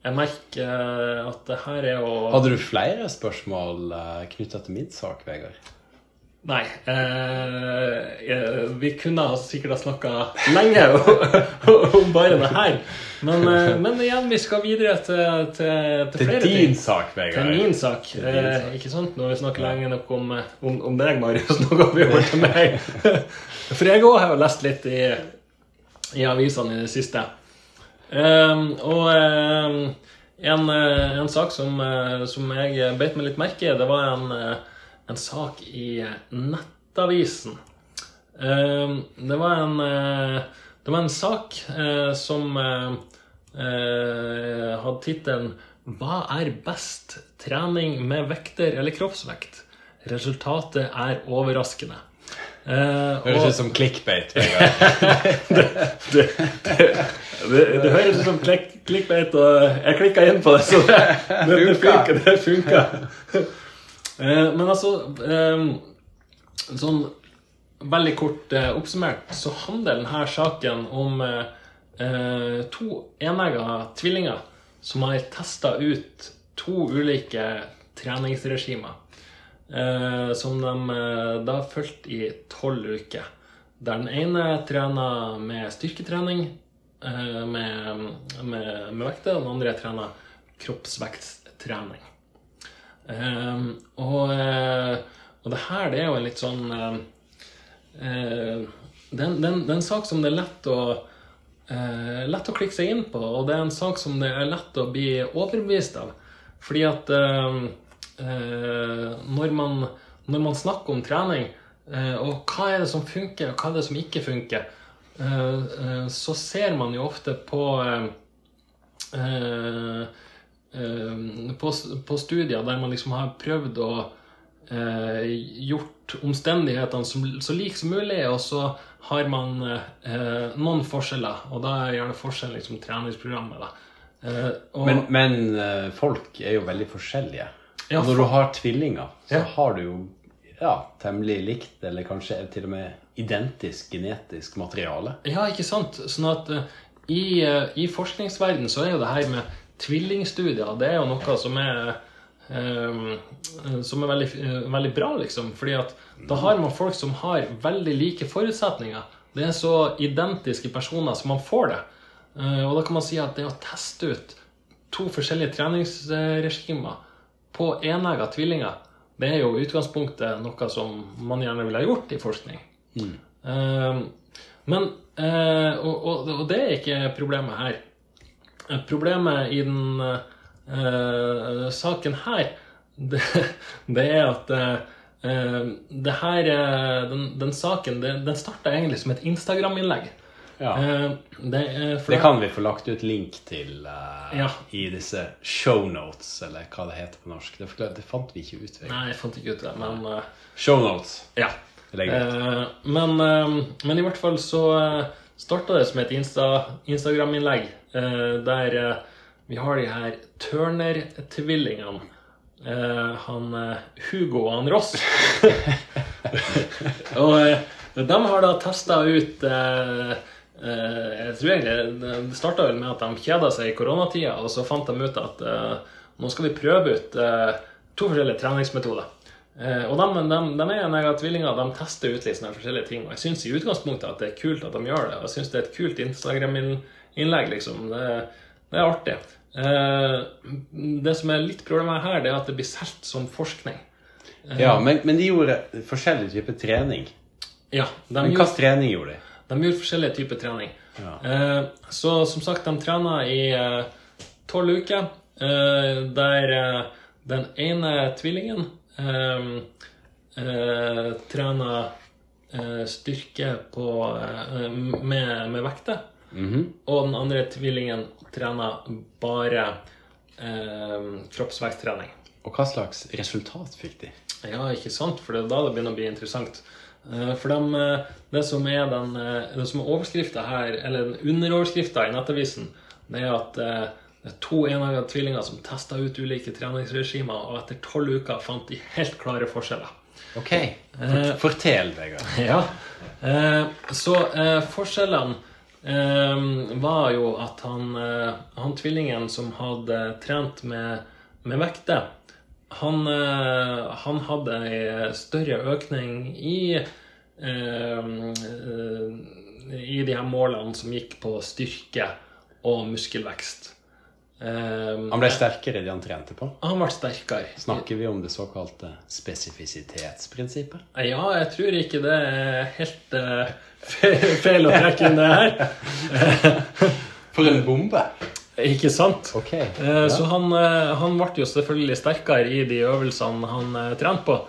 Eh, jeg merker eh, at det her er jo Hadde du flere spørsmål uh, knytta til min sak, Vegard? Nei. Eh, eh, vi kunne sikkert ha snakka lenge om bare det her. Men, eh, men igjen, vi skal videre til, til, til Til flere din ting. sak, Til Vegard. min sak. Til din Eh, sak. ikke sant? Når vi snakker lenge nok om, eh, om, om deg, Marius, nå går vi over til meg. For jeg òg har jo lest litt i, i avisene i det siste. Ehm, og um, en, eh, en sak som, eh, som jeg beit meg litt merke i, det var en, eh, en sak i Nettavisen. Um, det var en Det var en sak uh, som uh, hadde tittelen 'Hva er best? Trening med vekter eller kroppsvekt?' Resultatet er overraskende. Uh, Høres ut som clickbait. Vegard. det, det, det, det høres ut som klikk, klikkbeit, og jeg klikka inn på det, så det, det, det funka. Det funka. Eh, Men altså eh, Sånn veldig kort eh, oppsummert så handler denne saken om eh, to enegga tvillinger som har testa ut to ulike treningsregimer. Eh, som de eh, da har fulgt i tolv uker. Der den ene trener med styrketrening med, med, med vekter, og den andre trener kroppsveksttrening. Eh, og, eh, og det her det er jo en litt sånn eh, eh, det, er en- sak som det er lett å eh, lett å klikke seg inn på, og det er en sak som det er lett å bli overbevist av. Fordi at eh, eh, når, man, når man snakker om trening, eh, og hva er det som funker, og hva er det som ikke funker, eh, eh, så ser man jo ofte på eh, eh, eh, på, på studier der man liksom har prøvd å eh, gjort omstendighetene som, så like som mulig, og så har man eh, noen forskjeller, og da er gjerne forskjellen liksom treningsprogrammet. Eh, og, Men, men eh, folk er jo veldig forskjellige. Ja, og når du har tvillinger, så Ja. har du jo ja, temmelig likt, eller kanskje til og med identisk genetisk materiale. Ja, ikke sant? Sånn at uh, i, uh, i forskningsverdenen så er jo det her med tvillingstudier det er jo noe som er uh, som er veldig, veldig bra, liksom. Fordi at da har man folk som har veldig like forutsetninger. Det er så identiske personer som man får det. Og da kan man si at det å teste ut to forskjellige treningsregimer på enegga tvillinger, det er jo utgangspunktet noe som man gjerne ville ha gjort i forskning. Eh, men uh, og, og, og det er ikke problemet her. Problemet i den uh, saken her, det, det er at eh, det her, den, den saken den, den starta egentlig som et Instagram-innlegg. Ja. Uh, det, Det kan vi få lagt ut link til uh, Ja. i disse shownotes, eller hva det heter på norsk. Det, det fant vi ikke ut. Vegard. Nei, jeg fant ikke ut det, men uh, Shownotes. ja. Men, men i hvert fall så uh, starta det som et Insta, Instagram-innlegg der vi har de her Turner-tvillingene. Han Hugo og han Ross. og de har da testa ut Jeg tror egentlig Det starta vel med at de kjeda seg i koronatida, og så fant de ut at eh, nå skal vi prøve ut eh, to forskjellige treningsmetoder. Eh, og de, de, de er en egen tvillinger, de tester ut litt sånne forskjellige ting. Og jeg syns i utgangspunktet at det er kult at de gjør det. Og jeg syns det er et kult Instagram-innlegg, liksom. Det, det er artig. Eh, det som er litt problemet her, det er at det blir solgt som forskning. Ja, men, men de gjorde forskjellig type trening. Ja, de Men slags trening gjorde de? De gjorde forskjellige typer trening. Ja. Eh, så som sagt, de trener i tolv uker, eh, der eh, den ene tvillingen eh, eh, trener eh, styrke på, eh, med, med vekter, Mhm. og den andre tvillingen trener bare eh, kroppsveksttrening. Og hva slags resultat fikk de? Ja, ikke sant? For det er da det begynner å bli interessant. Eh, For dem, eh, det som er den eh, det som er overskrifta her, eller underoverskrifta i Nettavisen, det er at det er to enegga tvillinger som testa ut ulike treningsregimer, og etter tolv uker fant de helt klare forskjeller. Ok, Fort, Fortell, Vegard. Ja. Så forskjellene var jo at han, han tvillingen som hadde trent med, med vekter, han, eh, han hadde ei større økning i eh, eh, I de her målene som gikk på styrke og muskelvekst. Um, Han ble sterkere de han trente på. han ble sterkere. Snakker vi om det såkalte spesifisitetsprinsippet? Ja, jeg tror ikke det er helt uh, feil å trekke inn det her. For en bombe! Ikke sant? Ok. Ja. Så han, eh, han ble jo selvfølgelig sterkere i de øvelsene han eh, trente på.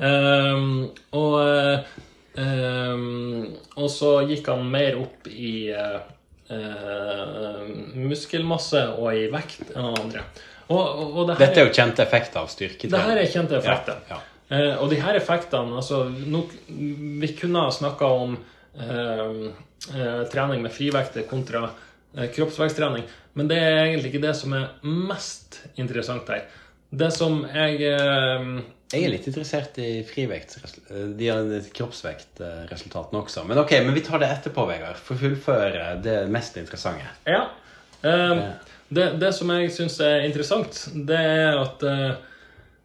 Ehm, og, eh, ehm, og så gikk han mer opp i eh, eh, muskelmasse og i vekt enn han andre. Og, og, det her, Dette er jo kjente effekter av styrketrening. det her er kjente effekter. Ja, ja. Eh, og de her effektene altså, nok, Vi kunne ha snakka om eh, eh, trening med frivekter kontra eh, kroppsveksttrening, men det er egentlig ikke det som er mest interessant her. Det som jeg eh, Jeg er litt interessert i frivekt, de kroppsvektresultatene også. Men ok, men vi tar det etterpå, Vegard. For fullføre det mest interessante. Ja. Eh, det, det som jeg syns er interessant, det er at eh,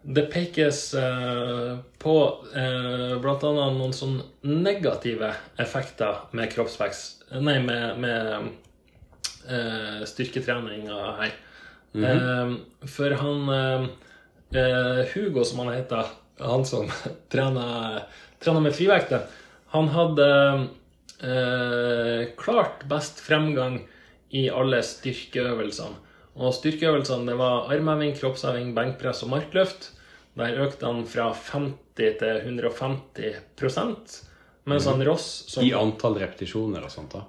det pekes eh, på eh, bl.a. noen sånn negative effekter med kroppsvekst Nei, med, med eh, styrketreninga her. eh, for han eh, eh, Hugo, som han heter, han som trener, trener med frivekter, han hadde eh, klart best fremgang i alle styrkeøvelsene. Og styrkeøvelsene det var armheving, kroppsheving, benkpress og markløft. Der økte han fra 50 til 150 mens mm. han Ross som, I antall repetisjoner og sånt, da.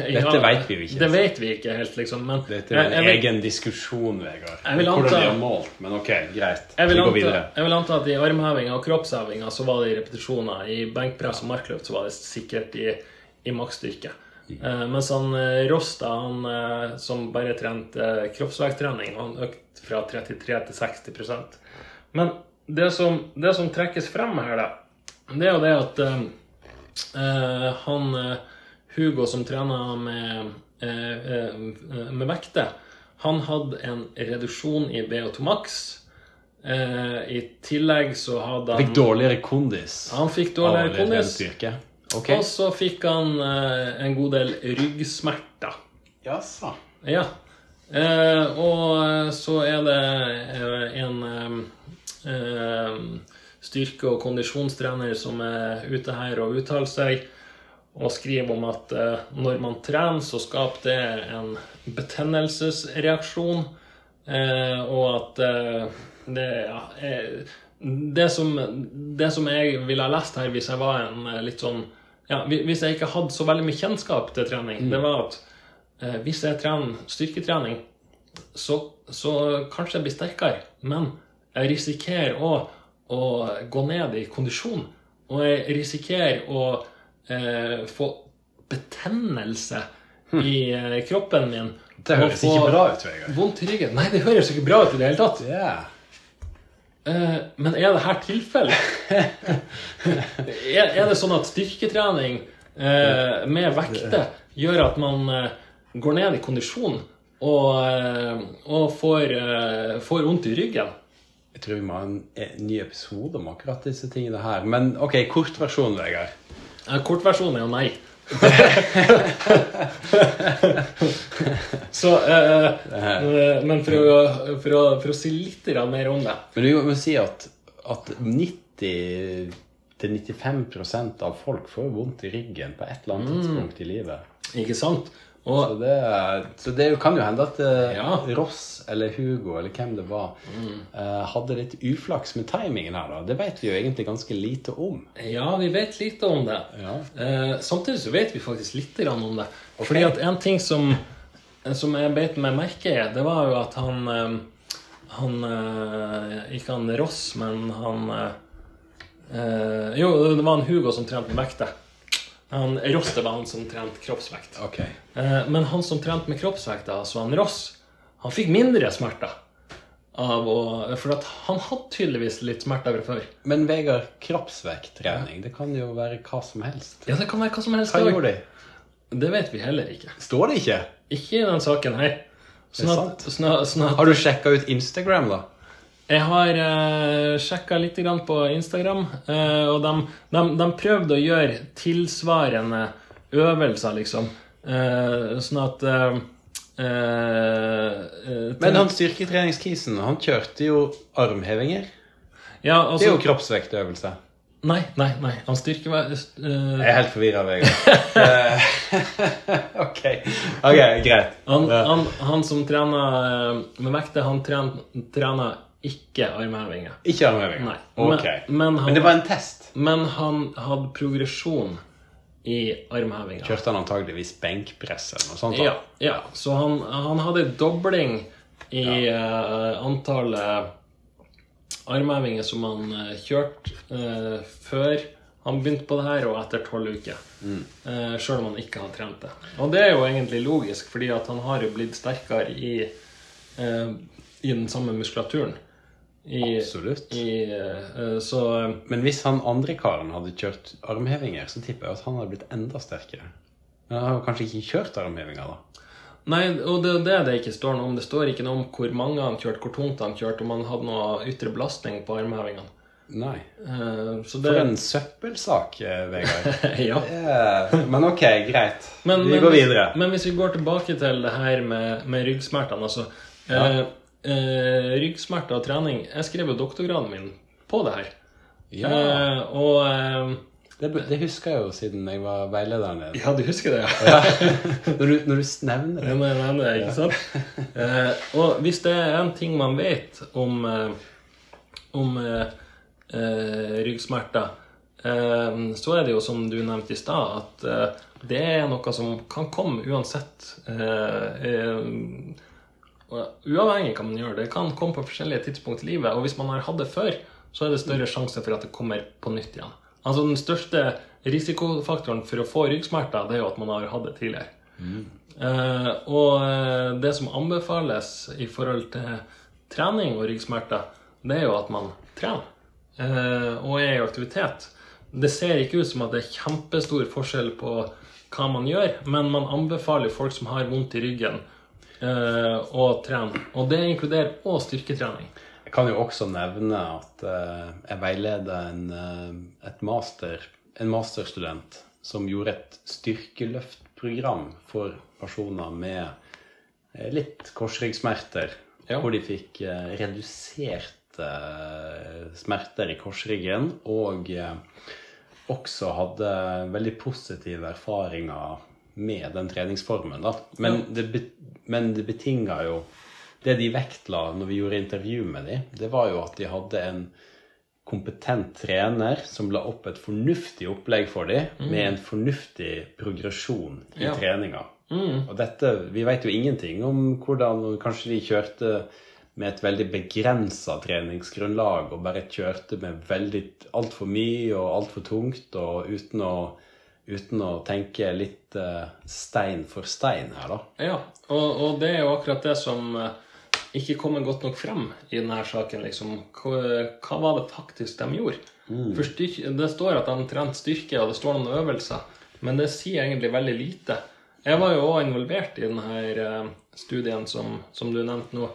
Ja, Dette vet vi jo ikke. Det vet vi ikke helt, liksom. Men Dette er en jeg jeg, egen diskusjon, Vegard. Hvordan de har målt. Men ok, greit. Vi går videre. jeg vil anta at i armhevinga og kroppshevinga så var det i repetisjoner. I benkpress og markløft så var det sikkert i, i maksstyrke. Eh, mens han Rosta, han uh, som bare trente uh, kroppsvekttrening, han økte fra 33 til 60% Men det som, det som trekkes frem her, da, det er jo det at eh, eh, han eh, Hugo som trener med, eh, eh, med vekter, han hadde en reduksjon i BO2 max. Eh, I tillegg så hadde han Fikk dårligere kondis. Han fikk dårligere kondis. Okay. Og så fikk han eh, en god del ryggsmerter. Jaså. Ja. Eh, og så er det en styrke- og kondisjonstrener som er ute her og uttaler seg og skriver om at eh, når man trener, så skaper det en betennelsesreaksjon. Eh, og at eh, det ja, det, som, det som jeg ville ha lest her hvis jeg var en litt sånn ja, Hvis jeg ikke hadde så veldig mye kjennskap til trening, det var at eh, hvis jeg trener styrketrening, så, så kanskje jeg blir sterkere, men jeg risikerer å, å gå ned i kondisjon. Og jeg risikerer å eh, få betennelse i eh, kroppen min. Det høres ikke bra ut, Vegard. Vondt i ryggen. Nei, det høres ikke bra ut i det hele tatt. Yeah. Eh, men er det her tilfellet? er, er det sånn at styrketrening eh, med vekter gjør at man eh, går ned i kondisjon og, eh, og får, får vondt i ryggen? Jeg tror vi må ha en, en ny episode om akkurat disse tingene her. Men ok, kortversjon, Vegard. Eh, Kortversjonen er jo nei. Så, eh, eh, men for å, for, å, for å si litt mer om det Men du må si at, at 90 til 95% av folk får vondt i ryggen på et eller annet tidspunkt i livet. Ikke sant? Så det, så det kan jo hende at eh, Ja. Ross eller Hugo eller hvem det var, mm. hadde litt uflaks med timingen her. da. Det vet vi jo egentlig ganske lite om. ja, vi vet lite om det. Ja. Eh, samtidig så vet vi faktisk litt grann om det. Fordi at en ting som, som jeg beit meg merke i, det var jo at han eh, Han eh, Ikke han Ross, men han eh, eh, Jo, det var han Hugo som trente med vekter. Han Ross det var han som trente kroppsvekt. Ok. Eh, men han som trente med kroppsvekt, altså han Ross, han fikk mindre smerter. Av å, for han hadde tydeligvis litt smerter før. Men Vegard, kroppsvekttrening, det kan jo være hva som helst. Ja, det kan være hva som helst. Hva gjorde de? Det vet vi heller ikke. Står det ikke? Ikke i den saken her. Sånn at, sånn at, sånn at Har du sjekka ut Instagram, da? Jeg har uh, sjekka litt grann på Instagram, uh, og de, de, de prøvde å gjøre tilsvarende øvelser, liksom. Uh, sånn at uh, eh, eh, Men han styrketreningskisen, han kjørte jo armhevinger. ja, Det er jo altså, kroppsvektøvelse. Nei, nei, nei. Han styrker uh, Jeg er helt forvirra, Vegard. Eh, ok. Ok, greit. han, han, han som trener eh, med vekter, han trener ikke armhevinger. Ikke armhevinger? Nei. Ok. Men, men, han, Men det var en test. men han hadde progresjon i armhevinger. Kjørte han antageligvis benkpress eller noe sånt? da? Ja, ja. Så han, han hadde dobling i eh, antallet armhevinger som han uh, kjørte uh, før han begynte på det her, og etter tolv uker. Mm. Uh, Sjøl om han ikke har trent det. Og det er jo egentlig logisk, fordi at han har jo blitt sterkere i, i den samme muskulaturen. I, Absolutt. I, uh, så Men hvis han andre karen hadde kjørt armhevinger, så tipper jeg at han hadde blitt enda sterkere. Men han har kanskje ikke kjørt armhevinger, da? Nei, og det er det det ikke står noe om. Det står ikke noe om hvor mange han kjørte, hvor tungt han kjørte, om han hadde noe ytre belastning på armhevingene. Nei. Eh, så det, For en søppelsak, eh, Vegard. ja. Yeah. Men ok, greit. Men, vi men, går videre. Men hvis vi går tilbake til det her med, med ryggsmertene altså, eh, eh, Ryggsmerter og trening Jeg skrev jo doktorgraden min på det her. Ja, Eh, og eh, det, det husker jeg jo siden jeg var veilederen din. Ja, du husker det, ja? Når du, når du nevner det. Når jeg nevner det, ikke sant? Eh, og hvis det er en ting man vet om, eh, om eh, eh, ryggsmerter, så er det jo som du nevnte i stad, at det er noe som kan komme uansett. Eh, eh, og uavhengig hva man gjør. Det kan komme på forskjellige tidspunkt i livet. Og hvis man har hatt det før, så er det større sjanse for at det kommer på nytt igjen. Altså Den største risikofaktoren for å få ryggsmerter, det er jo at man har hatt det tidligere. Eh, og eh, det som anbefales i forhold til trening og ryggsmerter, det er jo at man trener uh, og er i aktivitet. Det ser ikke ut som at det er kjempestor forskjell på hva man gjør, men man anbefaler folk som har vondt i ryggen, eh, å trene. Og det inkluderer også styrketrening. Jeg kan jo også nevne at eh, jeg veileder en, eh, master, en masterstudent som gjorde et styrkeløftprogram for personer med litt korsryggsmerter. Ja. Hvor de fikk reduserte smerter i korsryggen og også hadde veldig positive erfaringer med den treningsformen. Da. Men, det, men det betinga jo Det de vektla når vi gjorde intervju med dem, det var jo at de hadde en kompetent trener som la opp et fornuftig opplegg for dem, med en fornuftig progresjon i Ja. treninga. Og dette, Vi vet jo ingenting om hvordan Kanskje de kjørte med et veldig begrensa treningsgrunnlag og bare kjørte med veldig altfor mye og altfor tungt og uten å, uten å tenke litt eh, stein for stein her, da. Ja, og, og det er jo akkurat det som eh, ikke kommer godt nok frem i denne saken. liksom. Hva, hva var det faktisk de gjorde? For styrke, Det står at de trente styrke, og det står noen øvelser, men det sier egentlig veldig lite. Jeg var jo òg involvert i denne eh, studien som, som du nevnte nå,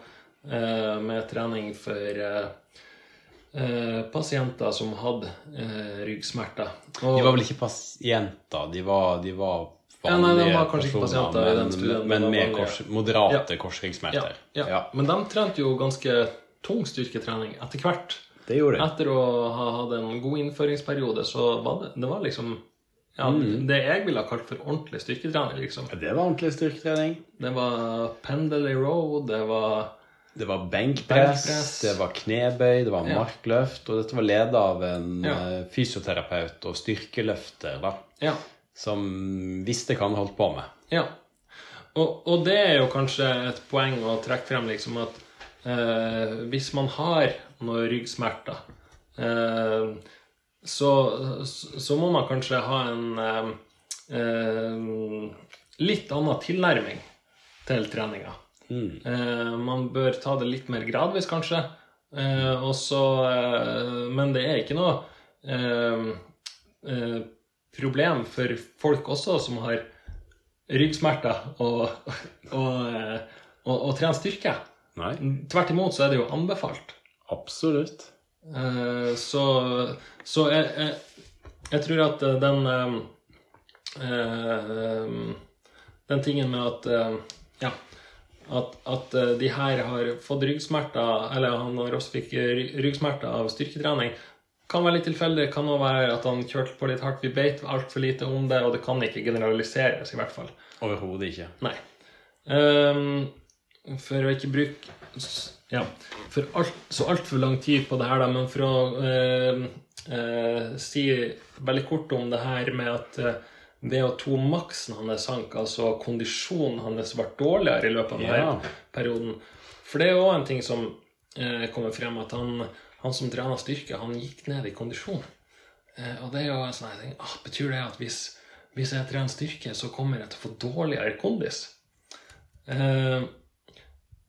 med trening for pasienter som hadde eh, ryggsmerter. Og- De var vel ikke pasienter, de var, de var Ja, nei, de var kanskje ikke pasienter men, i den studien, men med kors, moderate Ja. korsryggsmerter. Ja, ja. Men de trente jo ganske tung styrketrening etter hvert. Det gjorde de. Etter å ha hatt en god innføringsperiode, så var det, det var liksom ja, Mm. Det jeg ville ha kalt for ordentlig styrketrening. liksom. Det var ordentlig styrketrening. Det var pendel i row, det var Det var benkpress, det var knebøy, det var markløft. Og dette var ledet av en Ja. eh, fysioterapeut og styrkeløfter da, Ja. som visste hva han holdt på med. ja. Og, og det er jo kanskje et poeng å trekke frem, liksom at eh, hvis man har noen ryggsmerter eh, så, så må man kanskje ha en eh, eh, litt annen tilnærming til treninga. Eh, man bør ta det litt mer gradvis, kanskje. Eh, også, eh, men det er ikke noe eh, eh, problem for folk også som har ryggsmerter, og, og, og, og trene styrke. Nei, Tvert imot så er det jo anbefalt. absolutt. Eh, Så, så jeg, jeg, jeg tror at den Den tingen med at Ja. At, at eh, de her har fått ryggsmerter, eller han har også fikk ryggsmerter av styrketrening, kan være litt tilfeldig. Kan også være at han kjørte på litt hardt. Vi beit altfor lite om det, og det kan ikke generaliseres, i hvert fall. Overhodet ikke. Nei. Um, for å ikke bruke ja, for alt, så altfor lang tid på det her, da, men for å uh, uh, si veldig kort om det her med at eh, VO2-maksen hans sank, altså kondisjonen hans ble dårligere i løpet av denne Ja. perioden. For det er òg en ting som eh, kommer frem, at han, han som trener styrke, han gikk ned i kondisjon. Eh, og det er jo sånn jeg tenker, ah, Betyr det at hvis, hvis jeg trener styrke, så kommer jeg til å få dårligere kondis? Eh,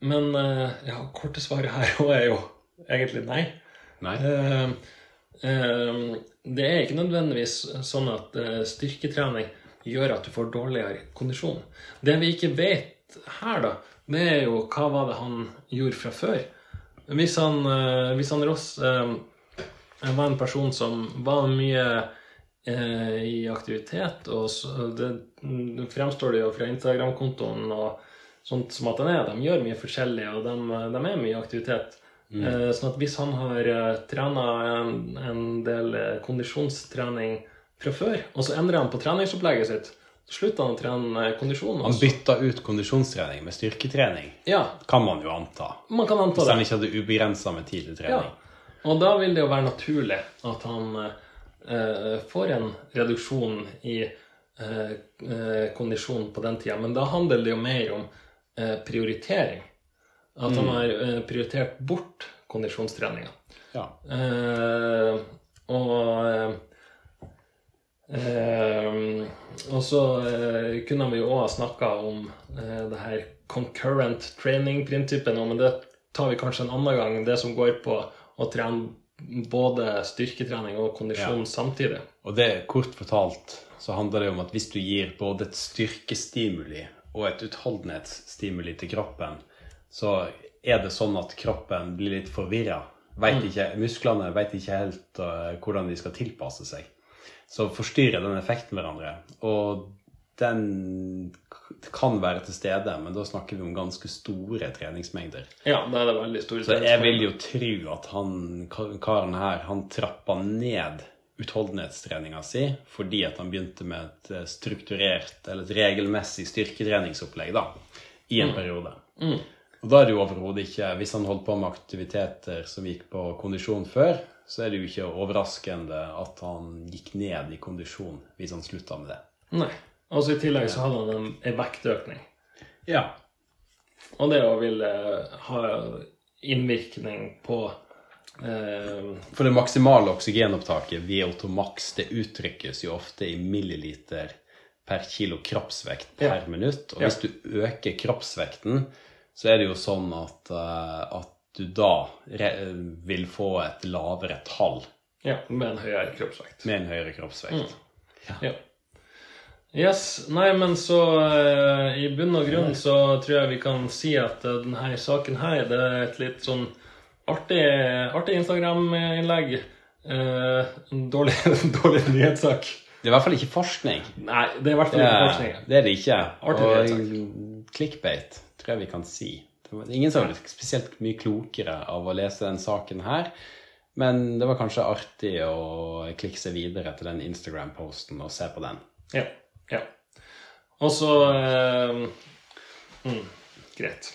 men eh, ja, korte svaret her òg er jo egentlig nei. Nei? Det er ikke nødvendigvis sånn at eh, styrketrening gjør at du får dårligere kondisjon. Det vi ikke vet her, da, det er jo hva var det han gjorde fra før. Hvis han, eh, hvis han Ross eh, var en person som var mye i aktivitet, og det fremstår det jo fra Instagram-kontoen og sånt som at han er. De gjør mye forskjellig, og de, de er mye i aktivitet. Eh, sånn at hvis han har uh, trena en, en del eh, kondisjonstrening fra før, og så endrer han på treningsopplegget sitt, så slutter han å trene eh, kondisjon. Han bytter bytta ut kondisjonstrening med styrketrening, Ja, kan man jo anta. man kan anta Hvis det. han ikke hadde ubegrensa med tid til Ja. trening. Og da vil det jo være naturlig at han eh, får en reduksjon i eh, eh, kondisjon på den tida. Men da handler det jo mer om eh, prioritering. At han har eh, prioritert bort kondisjonstreninga. Ja. Eh, og eh, eh, Og så eh, kunne vi jo òg ha snakka om eh, det her concurrent training-prinsippet nå, men det tar vi kanskje en annen gang. Det som går på å trene både styrketrening og kondisjon samtidig. Og det, kort fortalt, så handler det om at hvis du gir både et styrkestimuli og et utholdenhetsstimuli til kroppen, så er det sånn at kroppen blir litt forvirra. Musklene veit ikke helt uh, hvordan de skal tilpasse seg. Så forstyrrer den effekten hverandre. Og den kan være til stede, men da snakker vi om ganske store treningsmengder. Ja, det er det veldig store Så jeg vil jo tro at han karen her, han trappa ned utholdenhetstreninga si fordi at han begynte med et eh, strukturert, eller et regelmessig styrketreningsopplegg da, i en periode. Og da er det jo overhodet ikke Hvis han holdt på med aktiviteter som gikk på kondisjon før, så er det jo ikke overraskende at han gikk ned i kondisjon hvis han slutta med det. Nei. Altså i tillegg så hadde han en, en vektøkning. Ja. Og det å vil eh, ha innvirkning på eh, For det maksimale oksygenopptaket, VO2 max, det uttrykkes jo ofte i milliliter per kilo kroppsvekt per Ja. minutt. Og hvis du øker kroppsvekten, så er det jo sånn at, eh, at du da vil få et lavere tall Ja, med en høyere kroppsvekt. med en høyere kroppsvekt. Ja. Yes, nei, men så eh, i bunn og grunn så tror jeg vi kan si at eh, denne saken her, det er et litt sånn artig, artig Instagram-innlegg. Eh, en dårlig, dårlig nyhetssak. Det er i hvert fall ikke forskning. Nei, det er i hvert fall ikke forskning. det er det ikke. Artig Og clickbait tror jeg vi kan si. Det var ingen som ble spesielt mye klokere av å lese den saken her. Men det var kanskje artig å klikke seg videre til den Instagram-posten og se på den. Ja. ja. Og så eh, mm, Greit.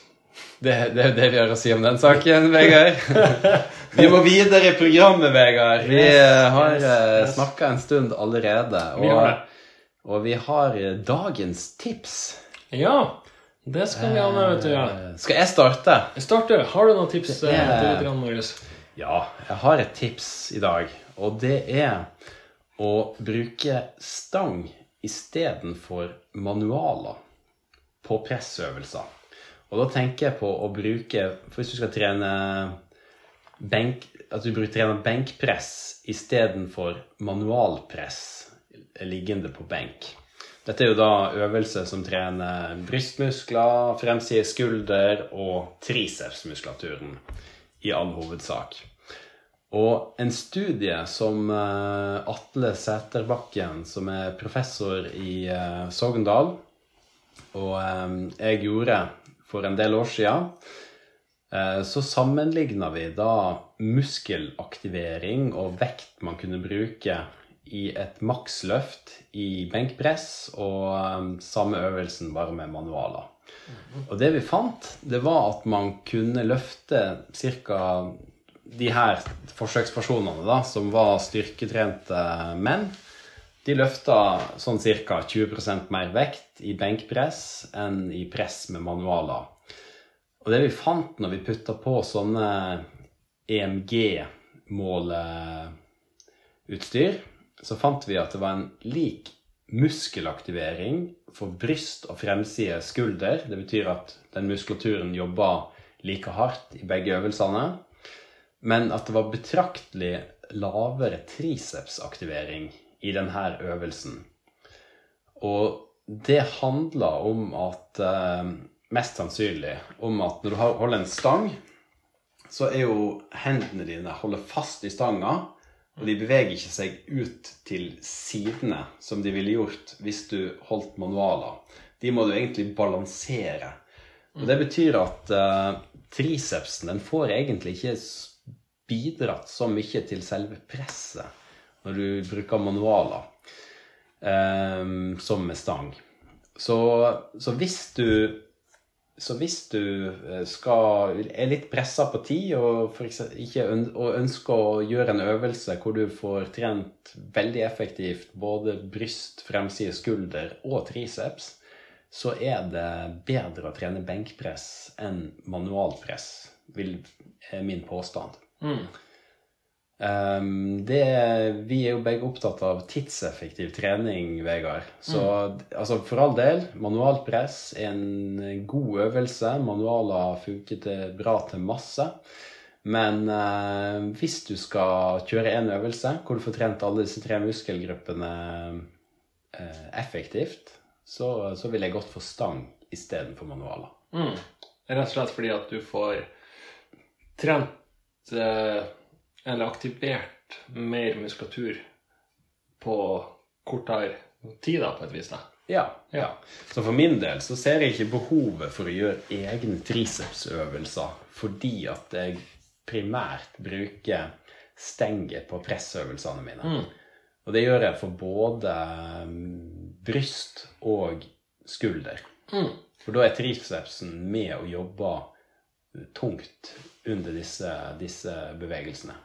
Det, det er det vi har å si om den saken, Vegard. Vi må videre i programmet, Vegard. Vi har yes, yes, snakka en stund allerede. Vi. Og, og vi har eh, dagens tips. Ja, det skal vi ha med, vet du. Ja. Eh, Skal jeg starte? Start, du. Har du noen tips Det eh, er- til lytterne Marius? Ja, jeg har et tips i dag, og det er å bruke stang istedenfor manualer på pressøvelser. Og da tenker jeg på å bruke For hvis du skal trene benk, at du bruker trener benkpress istedenfor manualpress liggende på benk. Dette er jo da øvelser som trener brystmuskler, fremside skulder og tricepsmuskulaturen i all hovedsak. Og en studie som eh, Atle Sæterbakken, som er professor i eh, Sogndal, og eh, jeg gjorde for en del år siden, så sammenligna vi da muskelaktivering og vekt man kunne bruke i et maksløft i benkpress, og eh, samme øvelsen bare med manualer. Og det vi fant, det var at man kunne løfte ca. de her forsøkspersonene, da, som var styrketrente menn. De løfta sånn ca. 20% mer vekt i benkpress enn i press med manualer. Og det vi fant når vi putta på sånne måleutstyr, så fant vi at det var en lik muskelaktivering for bryst og fremside skulder. Det betyr at den muskulaturen jobba like hardt i begge øvelsene. Men at det var betraktelig lavere tricepsaktivering i denne øvelsen. Og det handla om at eh, Mest sannsynlig om at når du holder en stang, så er jo hendene dine holder fast i stanga, og de beveger ikke seg ut til sidene, som de ville gjort hvis du holdt manualer. De må du egentlig balansere. Og det betyr at uh, tricepsen den får egentlig ikke bidratt så mye til selve presset når du bruker manualer eh, som med stang. Så, så hvis du så hvis du eh, skal, er litt pressa på tid og, ikke og ønsker å gjøre en øvelse hvor du får trent veldig effektivt både bryst, fremside skulder og triceps, så er det bedre å trene benkpress enn manualpress, vil, er min påstand. Mm. Um, det, vi er jo begge opptatt av tidseffektiv trening, Vegard. Så altså, for all del, manualt press er en god øvelse. Manualer funker til, bra til masse. Men uh, hvis du skal kjøre en øvelse hvor du får trent alle disse tre muskelgruppene uh, effektivt, så, så vil jeg gått for stang istedenfor manualer. Mm. Rett og slett fordi at du får trent eh, eller aktivert mer muskulatur på kortere tid, da, på et vis. da. Ja, Ja. Så for min del så ser jeg ikke behovet for å gjøre egne tricepsøvelser fordi at jeg primært bruker stenger på pressøvelsene mine. Og det gjør jeg for både um, bryst og skulder. Mm. For da er tricepsen med og jobber tungt under disse, disse bevegelsene.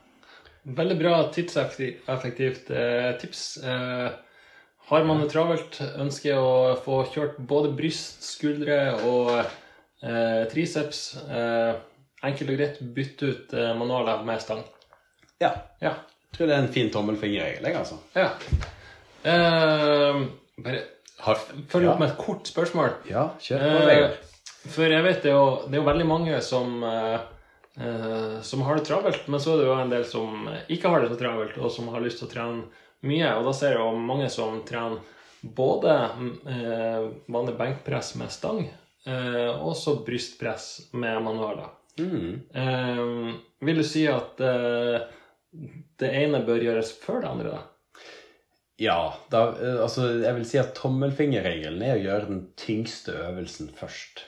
Veldig bra tidseffektivt eh, tips. Eh, har man det travelt, ønsker å få kjørt både bryst, skuldre og eh, triceps, eh, enkelt og greit bytte ut eh, manualer med stang. Ja. Ja. Jeg tror det er en fin tommelfingerregel, jeg, altså. ja. Eh, bare følg opp med et kort spørsmål. Ja, kjør på, Vegard. For jeg vet det er jo, det er jo veldig mange som eh, som har det travelt, men så er det jo en del som ikke har det så travelt, og som har lyst til å trene mye. Og da ser jeg jo mange som trener både eh, vanlig benkpress med stang, eh, og så brystpress med manualer. Mm. Eh, vil du si at eh, det ene bør gjøres før det andre, da? Ja, da, eh, altså jeg vil si at tommelfingerregelen er å gjøre den tyngste øvelsen først.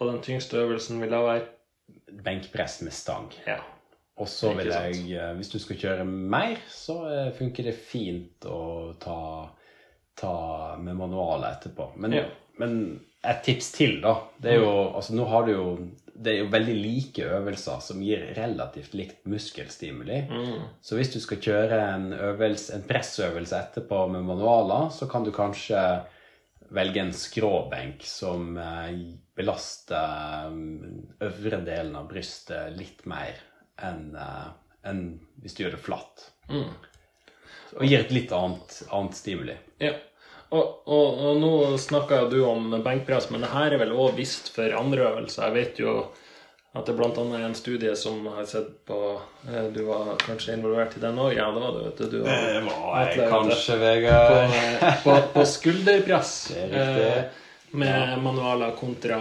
Og den tyngste øvelsen vil da være Benkpress med stang. Ja. Og så vil jeg, eh, hvis du skal kjøre mer, så eh, funker det fint å ta, ta med manualet etterpå. Men, Ja. men et tips til, da. Det er jo, altså nå har du jo det er jo veldig like øvelser som gir relativt likt muskelstimuli. Mm. Så hvis du skal kjøre en, øvelse, en pressøvelse etterpå med manualer, så kan du kanskje velge en skråbenk som eh, belaster eh, øvre delen av brystet litt mer enn eh, enn hvis du gjør det flatt. Mm. Og gir et litt annet, annet stimuli. Ja. Og, og, og nå snakka du om benkpress, men det her er vel òg visst for andre øvelser. Jeg vet jo at det blant annet er en studie som har sett på eh, Du var kanskje involvert i den òg? Ja, det var du, vet du. du var, var jeg kanskje, Vegard. på, på skulderpress Det er eh, med manualer kontra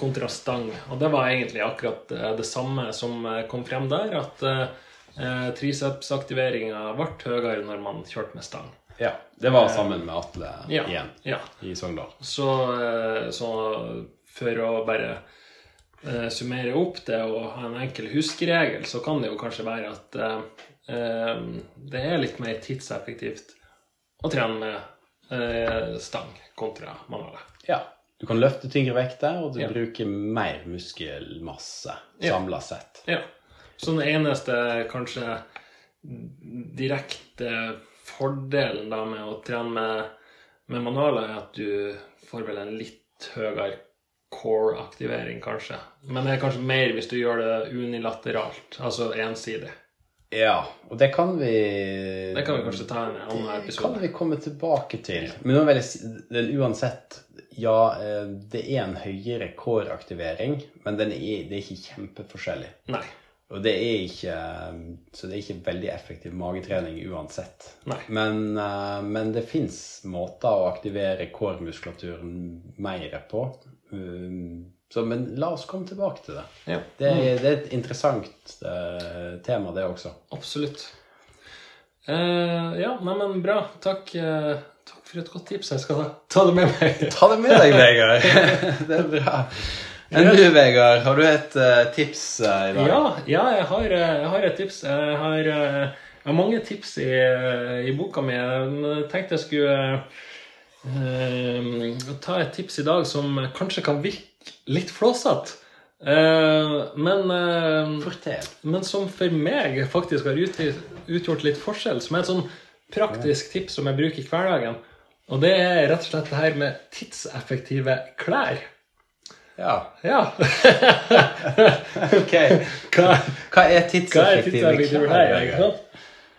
kontra stang. Og det var egentlig akkurat eh, det samme som eh, kom frem der, at eh, tricepsaktiveringa ble høyere når man kjørte med stang. Ja, det var sammen med Atle Ja. igjen ja. i Sogndal. Så, eh, så for å bare eh, summere opp det og ha en enkel huskeregel, så kan det jo kanskje være at eh, eh, det er litt mer tidseffektivt å trene med eh, stang kontra manualer. Ja. Du kan løfte tyngre vekter, og du Ja. bruker mer muskelmasse Ja. sett. Ja. Så den eneste kanskje direkte fordelen da med å trene med, med manualer, er at du får vel en litt høyere core-aktivering, kanskje. Men det er kanskje mer hvis du gjør det unilateralt, altså ensidig. Ja, og det kan vi Det kan vi kanskje ta en annen episode. Det kan vi komme tilbake til. Men nå vil jeg si den uansett Ja, eh, det er en høyere core-aktivering, men den er, det er ikke kjempeforskjellig. Nei. Og det er ikke Så det er ikke veldig effektiv magetrening uansett. Nei. Men, eh, men det fins måter å aktivere core-muskulaturen mer på. Um, Så, men la oss komme tilbake til det. Ja, Det er, det er et interessant uh, tema, det også. absolutt. Uh, ja, neimen bra. Takk, uh, takk for et godt tips. Jeg skal ta det med meg. Ta det med deg, Vegard. det er bra. Enn du, Vegard, har du et tips i dag? Ja, ja jeg, har, jeg har et tips. Jeg har, jeg har mange tips i, i boka mi. Jeg tenkte jeg skulle ta et tips i dag som kanskje kan virke litt flåsete. Eh, men, eh, Fortell. men som for meg faktisk har utgjort litt forskjell. Som er et sånn praktisk tips som jeg bruker i hverdagen. Og det er rett og slett det her med tidseffektive klær. Ja. Ja. Ok. Hva, Hva er Hva er tidseffektive tidseffektive klær, klær? ikke Vegard? sant?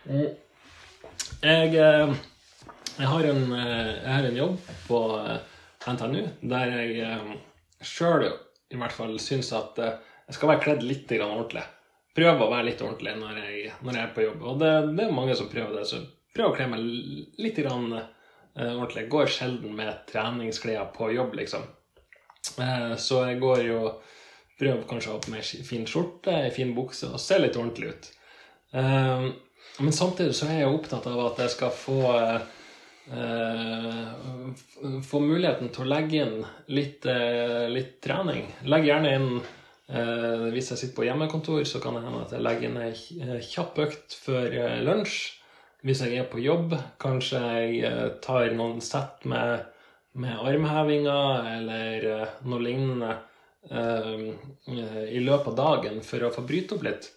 Mm. Jeg, eh, jeg, har en, eh, jeg har en jobb på eh, NTNU der jeg sjøl i hvert fall syns at eh, jeg skal være kledd litt ordentlig. Prøve å være litt ordentlig når jeg, når jeg er på jobb. Og det, det er mange som prøver det, så prøv å kle meg litt eh, ordentlig. Jeg går sjelden med treningsklær på jobb, liksom. Eh, Så jeg går jo Prøver kanskje å ha på meg fin skjorte, ei fin bukse og se litt ordentlig ut. Eh, Men samtidig så er jeg opptatt av at jeg skal få eh, Få muligheten til å legge inn litt, eh, litt trening. Legg gjerne inn eh, Hvis jeg sitter på hjemmekontor, så kan det hende at jeg legger inn ei kjapp økt før eh, lunsj. Hvis jeg er på jobb, kanskje jeg eh, tar noen sett med med armhevinger eller eh, noe lignende i løpet av dagen for å få bryte opp litt.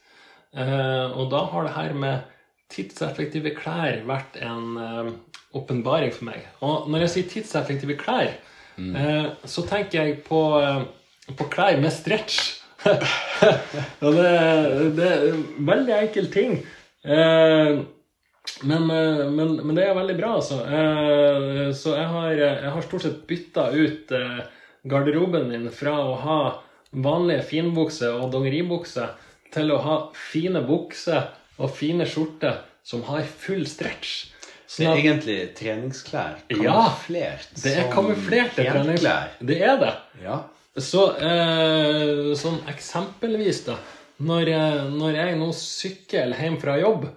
Og da har det her med tidseffektive klær vært en åpenbaring for meg. Og når jeg sier tidseffektive klær, eh, så tenker jeg på, eh, på klær med stretch. og det, det er en veldig enkel ting. Eh, men, eh, men, men det er veldig bra, altså. Eh, Så jeg har, jeg har stort sett bytta ut eh, garderoben min fra å ha vanlige finbukser og dongeribukser til å ha fine bukser og fine skjorter som har full stretch. Det Sånn er egentlig treningsklær. kamuflert Ja, det er kamuflerte treningsklær. Det er det. Ja. Så eh, sånn eksempelvis, da. Når når jeg nå sykler hjem fra jobb,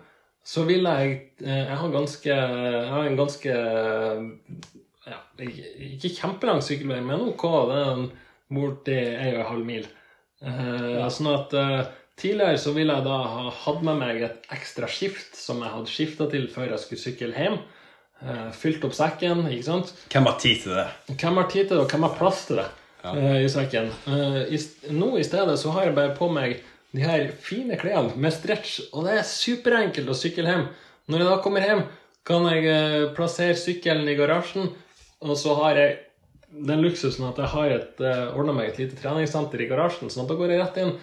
så vil jeg eh, Jeg har ganske Jeg har en ganske ja, ikke, kjempelang sykkelvei, men OK. Det er en borti ei og en halv mil. Eh, Sånn at eh, tidligere så ville jeg da ha hatt med meg et ekstra skift som jeg hadde skifta til før jeg skulle sykle hjem. Eh, fylt opp sekken, ikke sant. Hvem har tid til det? Hvem har tid til det, og hvem har plass til det ja. i sekken? Eh, nå i stedet så har jeg bare på meg de her fine klærne med stretch, og det er superenkelt å sykle hjem. Når jeg da kommer hjem, kan jeg eh, plassere sykkelen i garasjen, og så har jeg den luksusen at jeg har eh, meg et lite treningssenter i garasjen, sånn at da går jeg rett inn.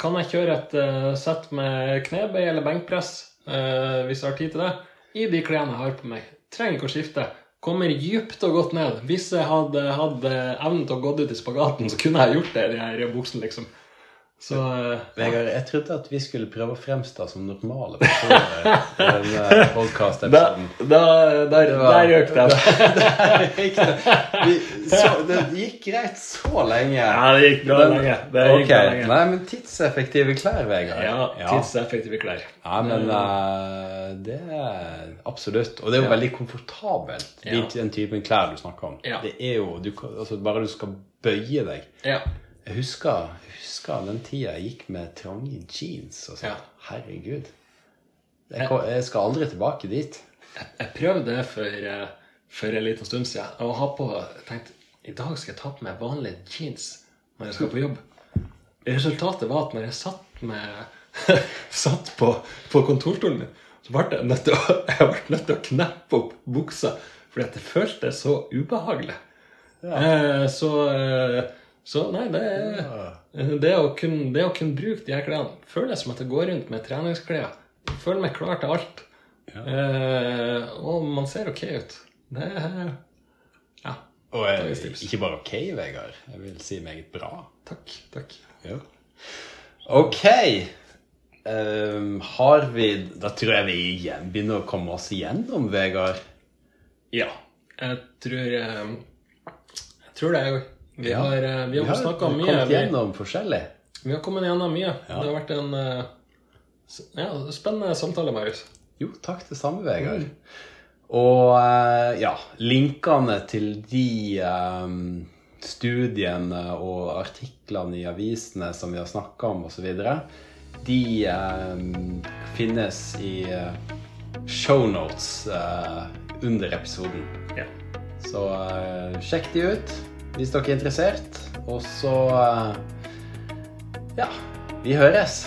Kan jeg kjøre et uh, sett med knebøy eller benkpress, uh, hvis jeg har tid til det, i de klærne jeg har på meg. Trenger ikke å skifte. Kommer dypt og godt ned. Hvis jeg hadde hatt evnen til å gå ut i spagaten, så kunne jeg gjort det i de her buksene, liksom. Så eh, Vegard, jeg trodde at vi skulle prøve å fremstå som normale personer i denne da, podcast-episoden. da, der, der røk den. Det. Gikk greit så lenge. Ja, det gikk bra Men- lenge. Det gikk ok, bra lenge. Nei, men tidseffektive klær, Vegard. Ja, tidseffektive klær. Ja, men uh, det er absolutt. Og det er jo veldig komfortabelt, de, Ja. den typen klær du snakker om. Ja. Det er jo, du, altså, Bare du skal bøye deg. Ja. Jeg husker, jeg husker den tida jeg gikk med trange jeans og sånn. Ja. Herregud. Jeg, kom, jeg skal aldri tilbake dit. Jeg prøvde det for, eh, for en liten stund siden. Og ha på Jeg i dag skal jeg ta på meg vanlige jeans når jeg skal på jobb. Resultatet var at når jeg satt, med, satt på, på kontorstolen min, så ble jeg nødt til å, jeg ble nødt til å kneppe opp buksa fordi at det føltes så ubehagelig. Eh, så, eh, så nei, det er det å, kunne, det å kunne bruke de her klærne Føles som at jeg går rundt med treningsklær. Føler meg klar til alt. Eh, og man ser ok ut. Det er Ja. Og er, ikke bare ok, Vegard. Jeg vil si meget bra. Takk. Takk. Ja. Ok. Um, har vi Da tror jeg vi igjen begynner å komme oss igjennom, Vegard. Ja. Jeg tror eh, Jeg tror det. Vi Ja. har, eh, vi har snakka mye. kommet gjennom forskjellig. vi har kommet gjennom mye. Ja. Det har vært en eh, ja, spennende samtale, Marius. Jo, takk det samme, Vegard. Og eh, ja, linkene til de um, studiene og artiklene i avisene som vi har snakka om, osv., de um, finnes i shownotes uh, under episoden. Ja. Så uh, sjekk de ut hvis dere er interessert. Og så eh, Ja, vi høres.